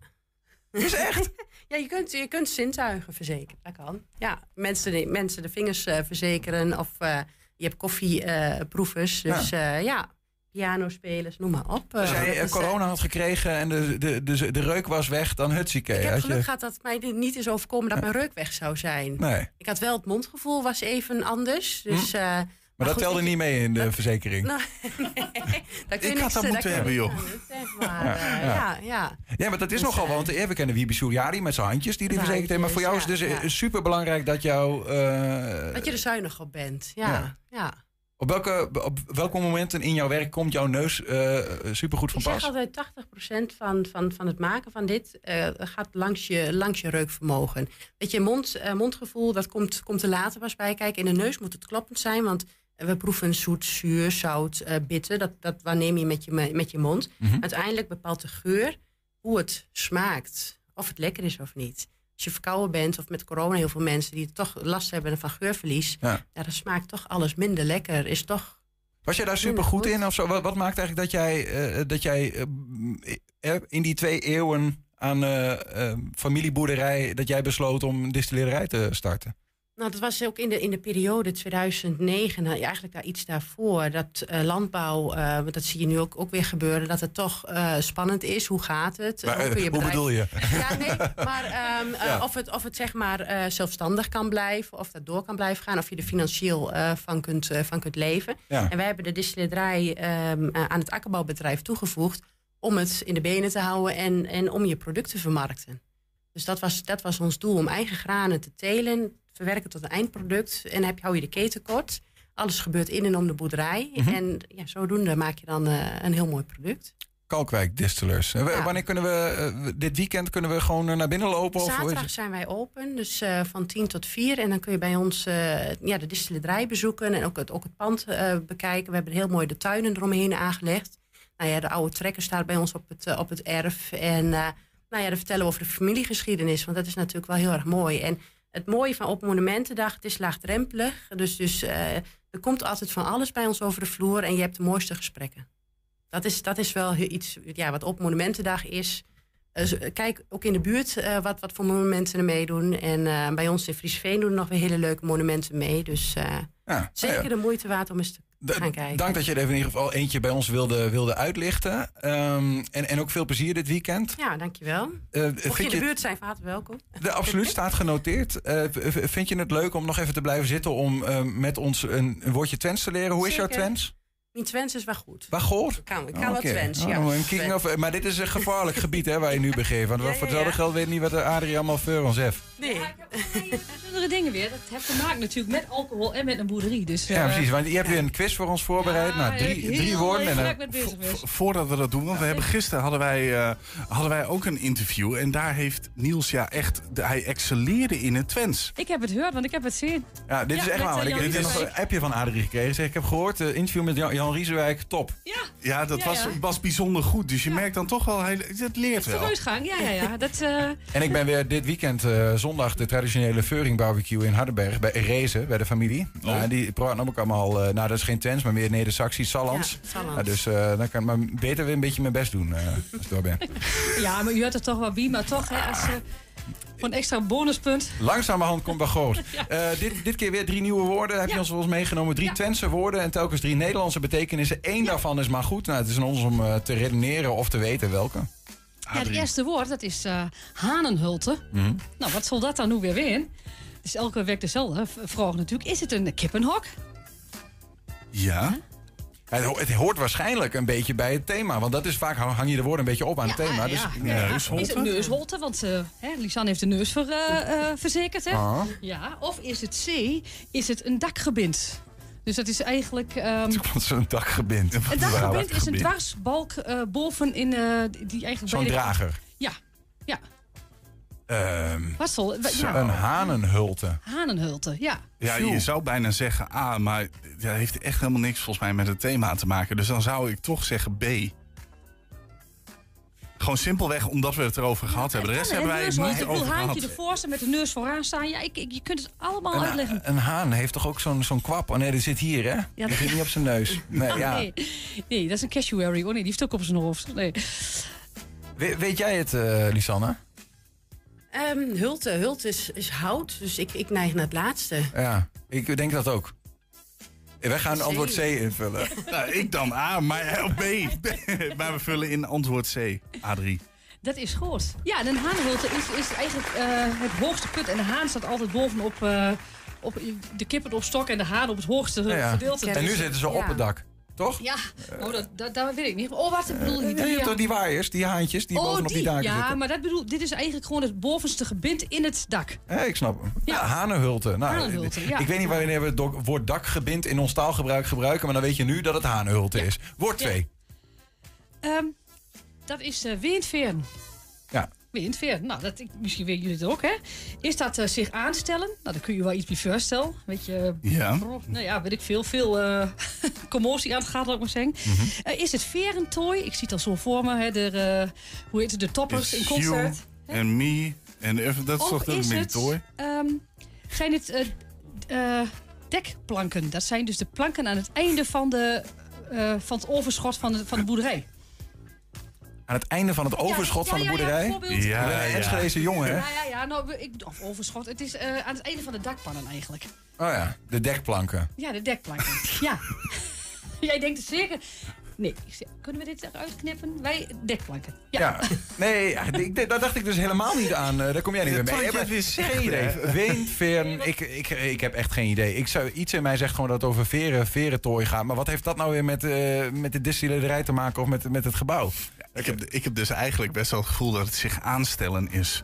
Is echt? <laughs> ja, je kunt, je kunt zintuigen verzekeren. Dat kan. Ja, mensen, de- mensen de vingers eh, verzekeren. Of eh, je hebt koffieproevers. dus ja. ja, pianospelers, noem maar op. Als jij dat eh, corona had gekregen en de, de, de, de reuk was weg, dan hutsieke. ik heb geluk je... gehad dat het mij niet is overkomen dat mijn reuk weg zou zijn. Nee. Ik had wel het mondgevoel was even anders. Dus, Hm. Maar, dat goed, telde ik- niet mee in de verzekering. Nou, <laughs> nee, Ik had dat moeten hebben, joh. zeg Maar, Ja, ja. ja, ja. Ja, maar dat is Dus, nogal, want we kennen Wiebe Souriari met zijn handjes die die verzekerd heeft. Maar voor jou is het dus super belangrijk dat jou... Dat je er zuinig op bent. Ja, Ja. Op, welke, op welke momenten in jouw werk komt jouw neus eh supergoed van Ik zeg pas? altijd 80% van, van, van het maken van dit eh, gaat langs je, langs je reukvermogen. Weet je, mond, eh, mondgevoel, dat komt, komt er later pas bij kijken. In de neus moet het kloppend zijn, want we proeven zoet, zuur, zout, bitter. Dat, dat waarneem je met je, met je mond. Mhm. Uiteindelijk bepaalt de geur hoe het smaakt. Of het lekker is of niet. Als je verkouden bent of met corona heel veel mensen die toch last hebben van geurverlies. Ja. Ja, dan smaakt toch alles minder lekker. Is toch Was jij daar super goed in? Of zo? Wat, wat maakt eigenlijk dat jij, eh, dat jij eh, eh, in die twee eeuwen aan eh, eh, familieboerderij... dat jij besloot om een distillerij te starten? Nou, dat was ook in de, in de periode 2009, nou, eigenlijk daar iets daarvoor. Dat eh, landbouw, want dat zie je nu ook, ook weer gebeuren, dat het toch eh, spannend is. Hoe gaat het? Maar, Hoe kun je hoe bedrijf- bedoel je? Ja, nee, maar ehm, <laughs> eh, Ja. of, het, of het zeg maar zelfstandig kan blijven, of dat door kan blijven gaan, of je er financieel van, kunt, van kunt leven. Ja. En wij hebben de distillerij ehm, eh, aan het akkerbouwbedrijf toegevoegd om het in de benen te houden en, en om je product te vermarkten. Dus dat was, dat was ons doel, om eigen granen te telen, verwerken tot een eindproduct. En heb, hou je de keten kort. Alles gebeurt in en om de boerderij. Mhm. En ja, zodoende maak je dan eh, een heel mooi product. Kalkwijk Distillers. Eh, Ja. Wanneer kunnen we, eh, dit weekend kunnen we gewoon naar binnen lopen? Zaterdag zijn wij open, dus van 10 tot 4. En dan kun je bij ons ja, de distillerij bezoeken en ook het, ook het pand bekijken. We hebben heel mooi de tuinen eromheen aangelegd. Nou ja, de oude trekker staat bij ons op het, op het erf. En nou ja, dan vertellen we over de familiegeschiedenis, want dat is natuurlijk wel heel erg mooi. En het mooie van Open Monumentendag, het is laagdrempelig. Dus, dus eh, er komt altijd van alles bij ons over de vloer en je hebt de mooiste gesprekken. Dat is, dat is wel iets ja, wat op Monumentendag is. Eh, kijk ook in de buurt eh, wat, wat voor monumenten er meedoen. En bij ons in Friesveen doen er nog weer hele leuke monumenten mee. Dus Ja, zeker nou ja. de moeite waard om eens te gaan kijken. Dank dat je er even in ieder geval eentje bij ons wilde, wilde uitlichten. Ehm, en, en ook veel plezier dit weekend. Ja, dankjewel. Eh, Mocht je vind in de je- buurt zijn, van harte welkom. De, absoluut, staat genoteerd. Eh, vind je het leuk om nog even te blijven zitten om eh, met ons een, een woordje Twents te leren? Hoe is jouw. Twents? Mijn Twents is wel goed. Waar gehoord? Ik kan, ik kan wel Oké. Twents, ja. Oh, een king of- maar dit is een gevaarlijk gebied hè, waar je nu begeeft. Want Ja, voor ja, hetzelfde ja. geld weet niet wat de allemaal voor ons heeft. Nee. Andere dingen weer. Dat heeft te maken natuurlijk met alcohol en met een boerderie. Dus, Ja, eh, precies. Want je hebt weer een quiz voor ons voorbereid. nou, drie, heb ik drie woorden. En geweest. Voordat we dat doen, want we hebben gisteren hadden wij, eh, hadden wij ook een interview. En daar heeft Niels ja echt, hij excelleerde in het Twents. Ik heb het gehoord, want ik heb het zien. ja, dit is Ja, echt waar. eh, Ik heb Riesenwijk. een appje van Adrie gekregen. Zeg, ik heb gehoord, het interview met Jan, Riesenwijk, top. Ja, dat Ja, was, ja. was bijzonder goed. Dus je merkt dan toch wel, het leert wel. Vooruitgang, ja, ja, ja. <laughs> Dat, eh, En ik ben weer dit weekend, eh, zondag, de traditionele Feuring barbecue in Hardenberg. Bij Rezen, bij de familie. Oh. Nou, die praten ook allemaal, eh, nou dat is geen Twents, maar meer Neder-Saxisch, Sallands. Ja, Sallands. Nou, dus eh, dan kan ik maar beter weer een beetje mijn best doen eh, als ik door ben. ja, maar u had er toch wel bij, maar toch, hè, als, voor een extra bonuspunt. Langzamerhand komt bij Goos. <laughs> Eh, dit, dit keer weer drie nieuwe woorden. Heb je ons meegenomen? Drie Twentse woorden en telkens drie Nederlandse betekenissen. Eén daarvan is maar goed. Nou, het is aan ons om te redeneren of te weten welke. Ja, het eerste woord, dat is eh hanenhulte. Mhm. Nou, wat zal dat dan nu weer weer? Dus elke week dezelfde vraag natuurlijk. Is het een kippenhok? Ja. Het, ho- het hoort waarschijnlijk een beetje bij het thema. Want dat is vaak hang je de woorden een beetje op aan het thema. Dus, Is het neusholte? Want hè, Lisanne heeft de neus ver, eh, verzekerd. Hè? Ah. Ja, of is het C? Is het een dakgebind? Dus dat is eigenlijk... is een dakgebind? een dakgebind is een dwarsbalk eh, boven in... eh, die eigenlijk Zo'n drager. Ja, ja. Wat zal... Ja. Een hanenhulte. Hanenhulte, ja. Ja, je zou bijna zeggen A, maar dat heeft echt helemaal niks volgens mij met het thema te maken. Dus dan zou ik toch zeggen B. Gewoon simpelweg omdat we het erover gehad hebben. De rest hebben wij het niet Ik wil over haantje gehad. ervoor staan met de neus vooraan staan. Ja, ik, ik- je kunt het allemaal Een, uitleggen. een haan heeft toch ook zo'n zo'n kwap? Oh nee, die zit hier, hè? die zit niet op zijn neus. <laughs> Nee, ja. nee. nee, dat is een cassuary. Oh nee, die heeft ook op zijn hoofd. Nee. We- weet jij het, eh, Lisanne? Ehm, hulte. Hulte is, is hout, dus ik, ik neig naar het laatste. Ja, ik denk dat ook. Wij gaan antwoord C invullen. <laughs> Nou, ik dan A, maar B. <laughs> maar we vullen in antwoord C. A3. Dat is goed. Ja, en een haanhulte is, is eigenlijk eh, het hoogste punt. En de haan staat altijd bovenop eh, op de kippen op stok en de haan op het hoogste Ja, ja. gedeelte. En nu Dus- zitten ze op het dak, toch? Ja, oh, dat, dat, dat weet ik niet. Oh, wat bedoel Ja, die, je hebt toch die waaiers, die haantjes die oh, bovenop die, daken ja, zitten? maar dat bedoel, dit is eigenlijk gewoon het bovenste gebind in het dak. Ja, ik snap hem. Ja, hanenhulte. Nou, Hanenhulte, ja. Ik weet niet wanneer we het woord dakgebind in ons taalgebruik gebruiken, maar dan weet je nu dat het hanenhulte is. Woord 2. Ehm, dat is eh windveren. Ja. Windveren. Nou, dat, misschien weten jullie het ook, hè? Is dat eh, zich aanstellen? Nou, daar kun je wel iets bij voorstellen. Weet je, Ja. nou ja, weet ik veel. Veel eh, <laughs> commotie aan het gaat, laat ik maar zeggen. Eh, is het verentooi? Ik zie het al zo voor me, hè? De, eh, hoe heet het? De toppers in concert. You en me. En even, dat is toch een het, tooi? ehm, zijn het eh, eh, dekplanken? Dat zijn dus de planken aan het einde van, de, eh, van het overschot van de, van de boerderij. Aan het einde van het overschot ja, van de ja, ja, boerderij. Ik ben een Enschedeze jongen, hè? Ja, ja, ja. Nou, ik, of overschot. Het is eh, aan het einde van de dakpannen eigenlijk. Oh ja, de dekplanken. Ja, de dekplanken. <laughs> ja. <laughs> Jij denkt zeker. Nee, ik kunnen we dit eruit knippen? Wij dekplanken. Ja. Ja. <laughs> Nee, ja, ik, daar dacht ik dus helemaal niet aan. Eh, daar kom jij niet Ja, meer mee. het weer zegt, geen idee. veren. Ik, ik, ik heb echt geen idee. Ik zou, iets in mij zegt gewoon dat het over veren, verentooi gaat. Maar wat heeft dat nou weer met, eh, met de distillerij te maken of met, met het gebouw? Ik heb, ik heb dus eigenlijk best wel het gevoel dat het zich aanstellen is.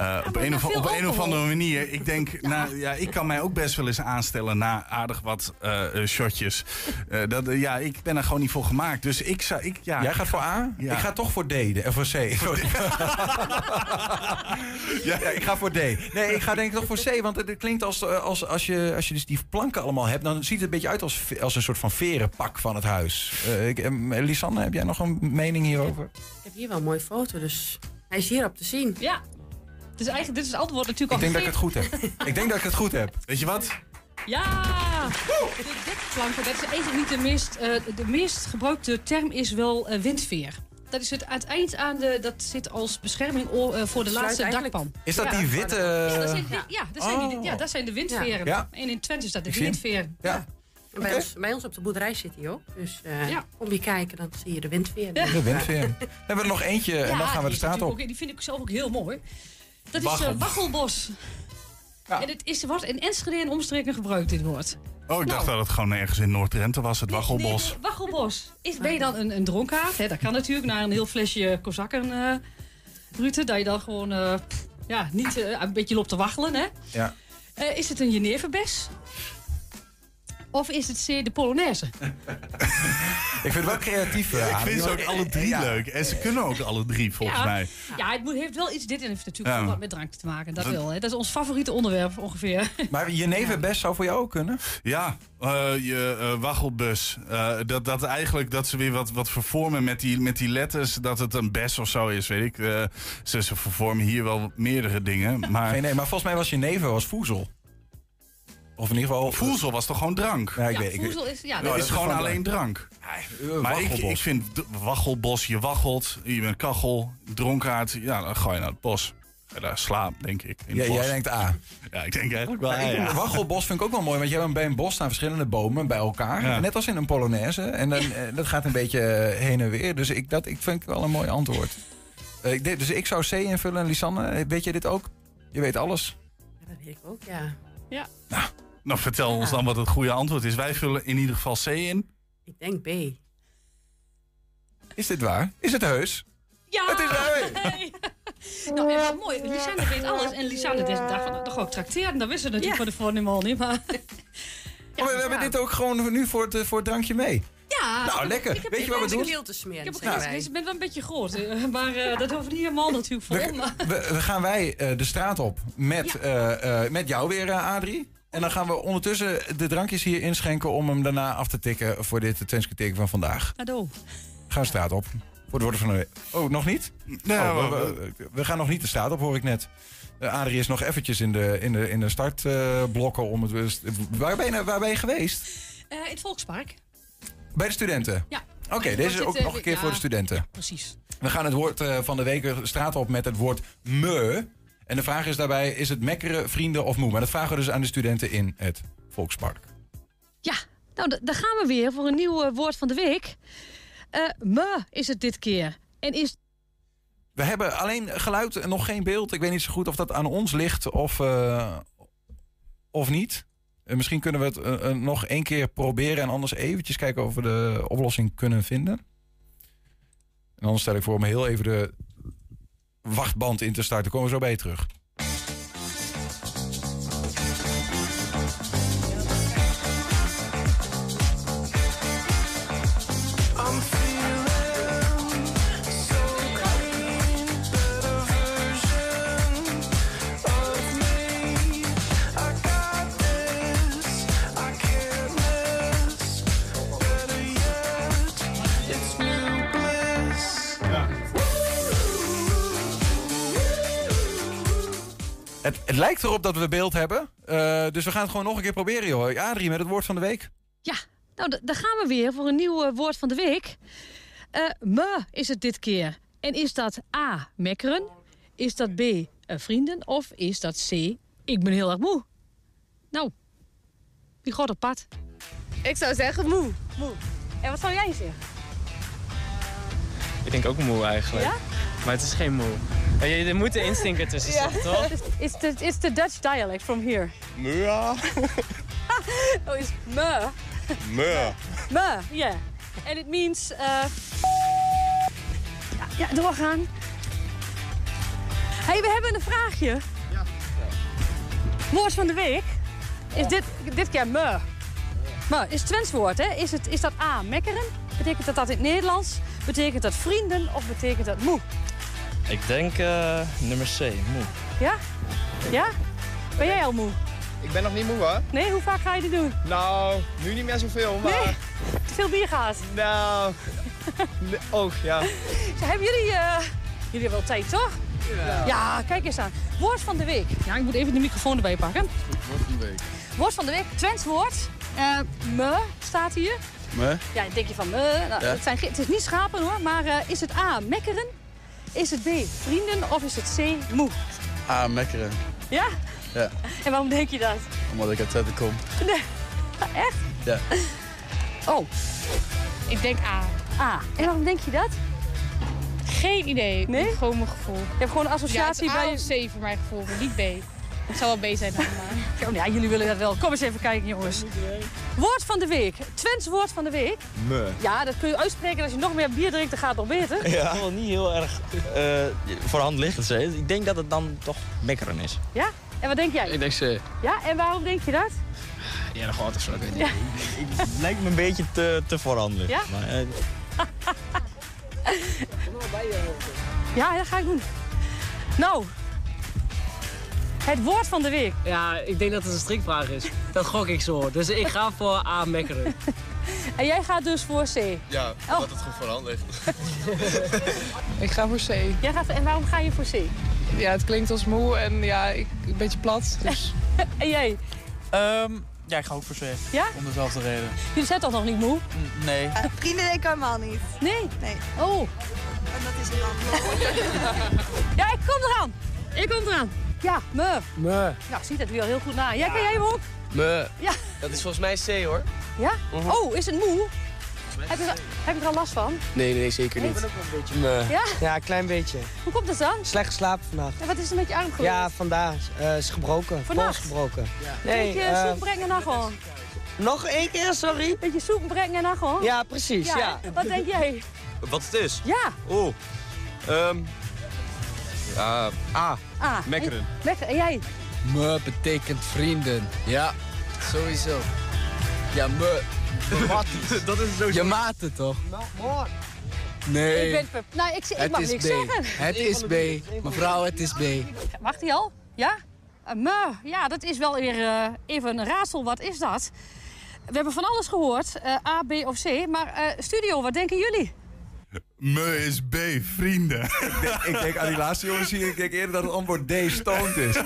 Eh, op een, of, op een of andere manier. Ik denk, nou ja, ik kan mij ook best wel eens aanstellen na aardig wat eh, eh, shotjes. Eh, dat, ja, ik ben er gewoon niet voor gemaakt. Dus ik zou. Ik, ja, Jij gaat voor A? Ja. Ik ga toch voor D. de- voor C. Sorry. <laughs> ja, ik ga voor D. Nee, ik ga denk ik toch voor C. Want het klinkt als, als, als, je, als je dus die planken allemaal hebt... dan ziet het een beetje uit als, als een soort van verenpak van het huis. Eh, ik, eh, Lisanne, heb jij nog een mening hierover? Ik heb hier wel een mooie foto, dus hij is hierop te zien. Ja. Dus eigenlijk, dit is het antwoord natuurlijk Ik al denk dat ik het goed heb. Ik denk dat ik het goed heb. Weet je wat? Ja! De dekplanken, dat is eigenlijk niet de meest... eh, de meest gebruikte term is wel eh, windveer. Dat is het aan het eind aan de... Dat zit als bescherming o- eh, voor de Sluit laatste dakpan. Is dat Ja. die witte... Ja, dat zijn, ja, dat zijn, die, Oh. ja, dat zijn de windveren. Ja. En in Twente is dat de Ik windveer. Ja. Bij, ons, bij ons op de boerderij zit hij ook. Dus eh, Ja. kom je kijken, dan zie je de windveer. De windveer. We hebben er nog eentje en dan gaan we de straat op. ook- die vind ik zelf ook heel mooi. Dat is eh, Waggelbos. En het is, wordt in Enschede en omstreken gebruikt, dit woord. Oh, ik dacht Nou. dat het gewoon ergens in Noord-Drenthe was, het Waggelbos. Nee, nee, Waggelbos. Is, ben je dan een, een dronkaard? Hè, dat kan natuurlijk, naar een heel flesje kozakken, eh Rute. Dat je dan gewoon eh, ja, niet eh, een beetje loopt te waggelen. Hè? Ja. Eh, is het een Jeneverbes? Of is het C, de Polonaise? <laughs> Ik vind het wel creatief. eh, Ik vind ze ook alle drie Ja. leuk. En ze kunnen ook alle drie, volgens ja, mij. Ja, het moet, heeft wel iets. Dit heeft natuurlijk Ja. wel wat met drank te maken. Dat wel. Hè. Dat is ons favoriete onderwerp ongeveer. <laughs> Maar Jenever best zou voor jou ook kunnen? Ja, eh, je eh, waggelbus. Eh, dat, dat eigenlijk dat ze weer wat, wat vervormen met die, met die letters. Dat het een bes of zo is, weet ik. Eh, ze, ze vervormen hier wel meerdere dingen. <laughs> Maar Nee, nee, maar volgens mij was Jenever was voezel. Of in ieder geval... voezel was toch gewoon drank? Ja, ik ja, weet, ik voedsel is... Ja, dat dat is gewoon alleen drank. Eh, Maar ik, ik vind d- waggelbos, je waggelt, je bent kachel, dronkaard. Ja, dan ga je naar het bos. Ga daar slaap, denk ik. In het Ja, bos. jij denkt A. Ja, ik denk eigenlijk wel. Ja, ik- ja. Waggelbos vind ik ook wel mooi, want je hebt bij een bos staan verschillende bomen bij elkaar. Ja. Net als in een Polonaise. En dan, eh, dat gaat een beetje eh, heen en weer. Dus ik, dat ik vind ik wel een mooi antwoord. Eh, ik, dus ik zou C invullen. Lisanne, weet je dit ook? Je weet alles. Ja, dat weet ik ook, ja. Ja. Nou, vertel ons dan wat het goede antwoord is. Wij vullen in ieder geval C in. Ik denk B. Is dit waar? Is het heus? Ja! Het is. <laughs> Hey. nou, en wat mooi. Lisanne weet alles. En Lisanne dacht van, nou, toch ook trakteren. Dat wisten we natuurlijk voor de voornemen al niet. Maar... Oh, we hebben dit ook gewoon nu voor het, eh, voor het drankje mee. Ja, Nou, ik heb- lekker. ik heb- Weet je wat we doen? Keel te smeren, Ik heb ook wij. ik ben wel een beetje groot. eh, <laughs> Maar eh, dat hoeft niet helemaal natuurlijk voor We, we gaan wij eh, de straat op met, eh, eh, met jou weer, Adrie. En dan gaan we ondertussen de drankjes hier inschenken om hem daarna af te tikken voor dit Twentse teken van vandaag. Cadeau. Gaan we de straat op. Voor het worden van de... Oh, nog niet? Ja, Oh, we, we- we- we gaan nog niet de straat op, hoor ik net. Eh, Adrie is nog eventjes in de, in de, in de startblokken om het... Waar ben, je, waar ben je geweest? Eh, in het Volkspark. Bij de studenten? Ja. Oké, deze is ook eh, nog een keer ja, voor de studenten. Ja, precies. We gaan het woord eh, van de week de straat op met het woord me. En de vraag is daarbij, is het mekkeren, vrienden of moe? Maar dat vragen we dus aan de studenten in het Volkspark. Ja, nou, daar gaan we weer voor een nieuw eh, woord van de week. Me is het dit keer. En is We hebben alleen geluid en nog geen beeld. Ik weet niet zo goed of dat aan ons ligt of, eh, of niet. Misschien kunnen we het nog één keer proberen... en anders eventjes kijken of we de oplossing kunnen vinden. En anders stel ik voor om heel even de wachtband in te starten. Komen we zo bij terug. Het, lijkt erop dat we beeld hebben. Eh, dus we gaan het gewoon nog een keer proberen, joh. Adrie, met het woord van de week. Ja, nou, daar gaan we weer voor een nieuw eh, woord van de week. Eh me is het dit keer. En is dat A, mekkeren? Is dat B, vrienden? Of is dat C, ik ben heel erg moe? Nou, wie gaat op pad? Ik zou zeggen moe. Moe. En wat zou jij zeggen? Ik denk ook moe eigenlijk. Ja? Maar het is geen moe. Ja, je- Er moet een instinker tussen zitten, toch? It's the, it's the Dutch dialect from here. Mua. <laughs> Oh, it's me. Mua. Me, yeah. And it means... eh ja, ja, doorgaan. hey, we hebben een vraagje. Woord van de week is dit, dit keer me. Me is het Twents woord, hè? Is, het, is dat A, mekkeren? Betekent dat dat in het Nederlands? Betekent dat vrienden of betekent dat moe? Ik denk eh, nummer C, moe. Ja? Ja? Ben jij al moe? Ik ben nog niet moe hoor. Nee, hoe vaak ga je dit doen? Nou, nu niet meer zoveel, maar... Nee? Te veel bier gehad? Nou... <laughs> Oh, ja. Hebben jullie... eh, jullie hebben wel tijd, toch? Ja. Ja, kijk eens aan. Woord van de week. Ja, ik moet even de microfoon erbij pakken. Woord van de week. Woord van de week, Twents woord. Eh, me staat hier. Me? Ja, dan denk je van me. Nou, Ja. het, zijn, het is niet schapen hoor, maar eh, is het A, mekkeren? Is het B, vrienden? Of is het C, moe? Ah, mekkeren. Ja? Ja, En waarom denk je dat? omdat ik uit Twente kom. Nee. Echt? Ja. Oh, Ik denk A. A. En waarom denk je dat? Geen idee. Nee? Gewoon mijn gevoel. Je hebt gewoon een associatie ja, het bij je... A of C voor mijn gevoel, maar niet B. Het zou wel B zijn. Oh, <laughs> Ja, jullie willen dat wel. Kom eens even kijken, jongens. Woord van de week. Twents woord van de week. Me. Ja, dat kun je uitspreken. Als je nog meer bier drinkt, dan gaat het nog beter. Ja, wel niet heel erg eh voor hand liggend. zeg. Ik denk dat het dan toch mekkeren is. Ja? En wat denk jij? Ik denk C. Ja, en waarom denk je dat? Ja, nog wat of zo, ik weet niet. Ja. Het lijkt me een beetje te, te voorhand liggend. Ja? Maar, eh, <laughs> Ja, dat ga ik doen. Nou, het woord van de week. Ja, ik denk dat het een strikvraag is. Dat gok ik zo. Dus ik ga voor A, mekkeren. <laughs> En jij gaat dus voor C. Ja, Oh. dat het goed voor de hand ligt. <laughs> Ik ga voor C. Jij gaat, en waarom ga je voor C? Ja, het klinkt als moe en ja, ik, een beetje plat. Dus. <laughs> En jij? Ehm, ja, ik ga ook voor C. Ja? Om dezelfde reden. Jullie zijn toch nog niet moe? N- nee. Vrienden denk ik helemaal niet. Nee? Nee. Oh. En dat is een. Ja, ik kom eraan. Ik kom eraan. Ja, me. Me. Nou, ziet het weer heel goed na. Jij, ken jij hem ook? Me. Ja. Dat is volgens mij C hoor. Ja? Mhm. Oh, is het moe? Heb je, er, heb je er al last van? Nee, nee, zeker niet. Ik ben ook wel een beetje me. Ja? Ja, een klein beetje. Hoe komt het dan? Slecht geslapen vandaag. Ja, wat is er met je arm gebeurd? Ja, vandaag. eh is gebroken. Vannacht? Pols gebroken. Nee, Beetje eh, soep brengen naar gewoon. Nog één keer, sorry? Beetje soep brengen naar gewoon. Ja, precies, ja. Wat denk jij? Wat het is? Ja. Oeh. Ehm. Ja, A. Ah. Mekkeren. en- Mekkeren. En jij? Me betekent vrienden. Ja, sowieso. Ja, me. <laughs> Dat is sowieso. Je maten toch? Nee. Ik ben. Nou, ik, ik het mag is niks B. zeggen. Het is B. Mevrouw, het is B. Wacht hij al? Ja? Uh, me. Ja, dat is wel weer eh, even een raadsel. Wat is dat? We hebben van alles gehoord. eh, A, B of C. Maar eh, studio, wat denken jullie? <laughs> Me is B, vrienden. Ik denk, ik denk aan die laatste jongens hier, ik denk eerder dat het antwoord D stoned is. <laughs>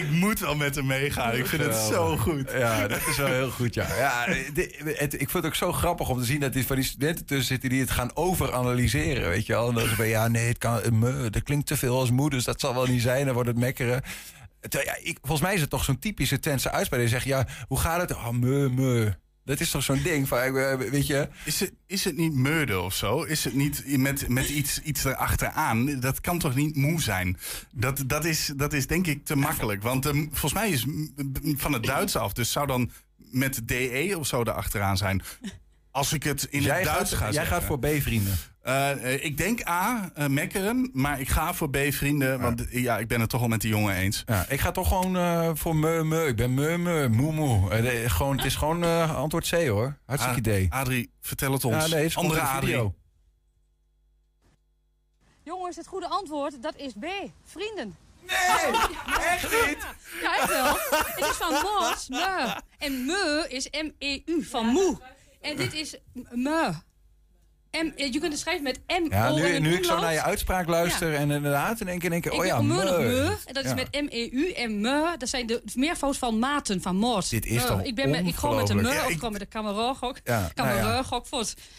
ik moet wel met hem meegaan. Ik vind het zo goed. Ja, dat is wel heel goed, ja. ja dit- het, ik vind het ook zo grappig om te zien dat er van die studenten tussen zitten die het gaan overanalyseren, weet je wel. En dan zeggen ja, nee, het kan, me, dat klinkt te veel als moe, dus dat zal wel niet zijn. Dan wordt het mekkeren. Ja, ik, volgens mij is het toch zo'n typische Twentse uitspraak. Die zegt, ja, hoe gaat het? Oh, me, me. Dat is toch zo'n ding van, eh, weet je... Is het, is het niet murder of zo? Is het niet met, met iets, iets erachteraan? Dat kan toch niet moe zijn? Dat, dat, is, dat is denk ik te makkelijk. Want ehm, volgens mij is van het Duits af. Dus zou dan met DE of zo erachteraan zijn. Als ik het in Jij het Duits gaat- ga jij zeggen. gaat voor B, Eh, eh, ik denk A, eh, mekkeren. Maar ik ga voor B, vrienden. Want ja, ik ben het toch al met die jongen eens. Ja, ik ga toch gewoon eh, voor me, me. Ik ben me, me, moe, moe. Eh, de- gewoon, het is gewoon eh, antwoord C, hoor. Hartstikke A- idee. Adrie, vertel het ons. Ja, nee, het Andere Adrie. Jongens, het goede antwoord, dat is B. Vrienden. Nee, echt niet? <laughs> Ja, echt wel. Het is van mos, me. En me is M-E-U, van moe. En dit is me. M, eh, je kunt het schrijven met M. Ja, nu, nu ik zo naar je uitspraak luister en inderdaad in één keer denk ik, oh ja, me dat is Ja. met M-E-U en me. Dat zijn de meervoud van maten, van moord. Dit is toch Ik ben met, ik gewoon met de me of gewoon met de cameragok. Ja, nou ja.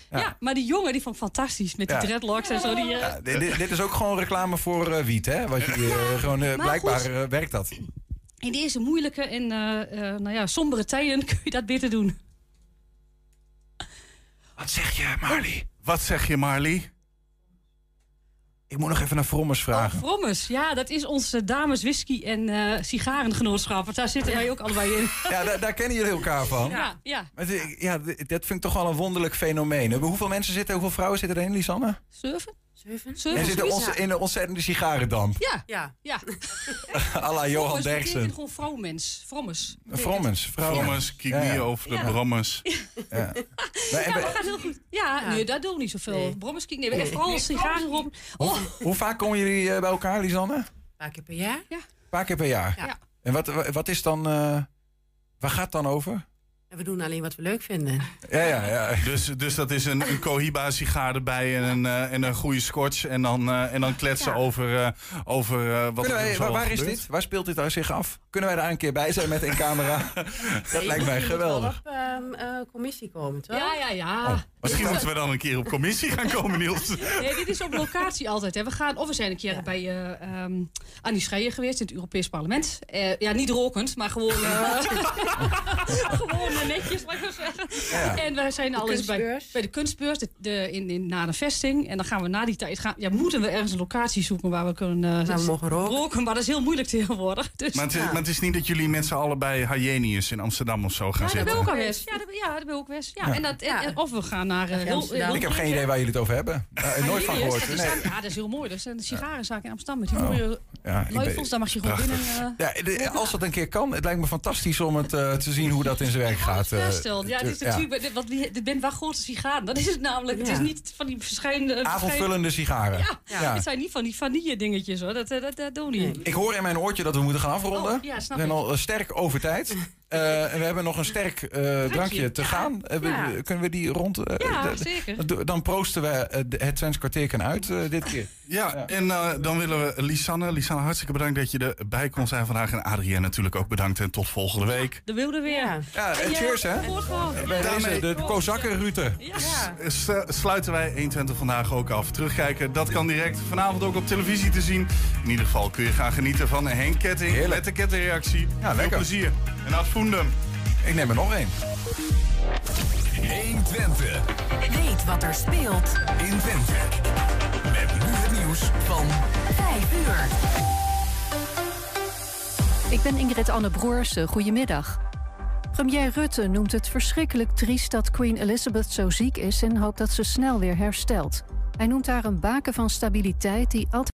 Ja. Maar die jongen die vond ik fantastisch. Met die dreadlocks en zo. Die, eh, dit, is ook gewoon reclame voor eh, wiet, hè? Wat je, gewoon, blijkbaar werkt dat. in deze moeilijke en nou ja, sombere tijden <laughs> kun je dat beter doen. Wat zeg je, Marley? Wat zeg je, Marley? Ik moet nog even naar Vrommers vragen. Vrommes, ja, dat is onze dames whisky en eh sigarengenootschap. Want daar zitten wij ook allebei in. <laughs> Ja, daar, daar kennen jullie elkaar van. Ja, ja. Maar ja, dat vind ik toch wel een wonderlijk fenomeen. Hoeveel mensen zitten, hoeveel vrouwen zitten erin, Lisanne? Zeven? Zitten ons, in een ontzettende sigarendamp. Ja, ja. ja. <laughs> à la Johan Derksen. gewoon vrouwmens. Vrommes. Vrommens, vrouwen. Brommers, kijk Ja, over de Ja. brommers. Ja. Maar, en Ja, we- dat gaat heel goed. Ja, nee, daar doen we niet zoveel. Brommers, kijk, nee, en vooral sigaren op. Oh, hoe vaak komen jullie eh, bij elkaar, Lisanne? Een Een paar keer per jaar. Ja. paar keer per jaar. Ja. En wat, wat, wat is dan... eh, waar gaat het dan over? En we doen alleen wat we leuk vinden. Ja, ja, ja. Dus, dus dat is een, een Cohiba-sigaar erbij en een, eh, en een goede scotch. En dan, eh, en dan kletsen Ja. over, eh, over wat Kunnen er wij, zo waar, waar is gebeurt. dit? Waar speelt dit daar zich af? Kunnen wij daar een keer bij zijn met een camera? <laughs> dat lijkt mij geweldig. op ehm, eh, commissie komen, toch? ja, ja, ja. Oh, Misschien moeten we dan een keer op commissie gaan komen, Niels. <laughs> Nee, dit is op locatie altijd. Hè. We gaan, of we zijn een keer bij eh ehm Annie Schreier geweest in het Europees Parlement. Eh, ja, niet rokend, maar gewoon, <laughs> gewoon en netjes, laat ik maar zeggen. Ja. En we zijn al eens bij, bij de kunstbeurs de, de- in, in, na de vesting. En dan gaan we na die tijd gaan. Ja, moeten we ergens een locatie zoeken waar we kunnen eh, mogen roken. Maar dat is heel moeilijk tegenwoordig. Dus, Maar het, is, maar het is niet dat jullie met z'n allen bij Hyenius in Amsterdam of zo gaan ja, dat zitten. ben ik ook al eens. Ja, dat, ja, dat ben ik ook eens. Ja. En dat, en- en- of we gaan naar uh, heel, Amsterdam. heel Ik heb geen idee waar jullie het over hebben. Eh, nooit van gehoord. Ja, Nee. ja, dat is heel mooi. Dat is een sigarenzaak in Amsterdam met die Oh. mooie leuvels. Daar mag je gewoon binnen. eh, Ja, de- als dat een keer kan, het lijkt me fantastisch om het eh, te zien hoe dat in zijn werk gaat. Eh, Voorstelt. Ja, dit is ja. natuurlijk, dit- wat dit bent wel grote sigaren. Dat is het namelijk. Het Ja. is niet van die verschillende... Avondvullende sigaren. Ja, Ja. het zijn niet van die vanille dingetjes hoor. Dat, eh, dat, dat doen we niet. Ik hoor in mijn oortje dat we moeten gaan afronden. Oh, ja, snap we zijn ik. al eh, sterk over tijd. Eh, en we hebben nog een sterk eh, drankje te ja. gaan. Eh, we- Ja. Kunnen we die rond... Ja, zeker. Dan proosten we het Twents kwartierken uit dit keer. Ja, en dan willen we Lisanne. Lisanne, hartstikke bedankt dat je erbij kon zijn vandaag. En Adrien natuurlijk ook bedankt. En tot volgende week. De wilde weer. Ja, Ja, en cheers hè. Bij deze, de Kozakenrute. S- sluiten wij 120 vandaag ook af. Terugkijken, dat kan direct vanavond ook op televisie te zien. In ieder geval kun je gaan genieten van Henk Ketting met de kettingreactie. Ja, Veel lekker. plezier. En Ik neem er nog één. 120 Weet wat er speelt in Twente. Met nu het nieuws van 5 uur. Ik ben Ingrid Anne Broersen. Goedemiddag. Premier Rutte noemt het verschrikkelijk triest dat Queen Elizabeth zo ziek is en hoopt dat ze snel weer herstelt. Hij noemt haar een baken van stabiliteit die altijd.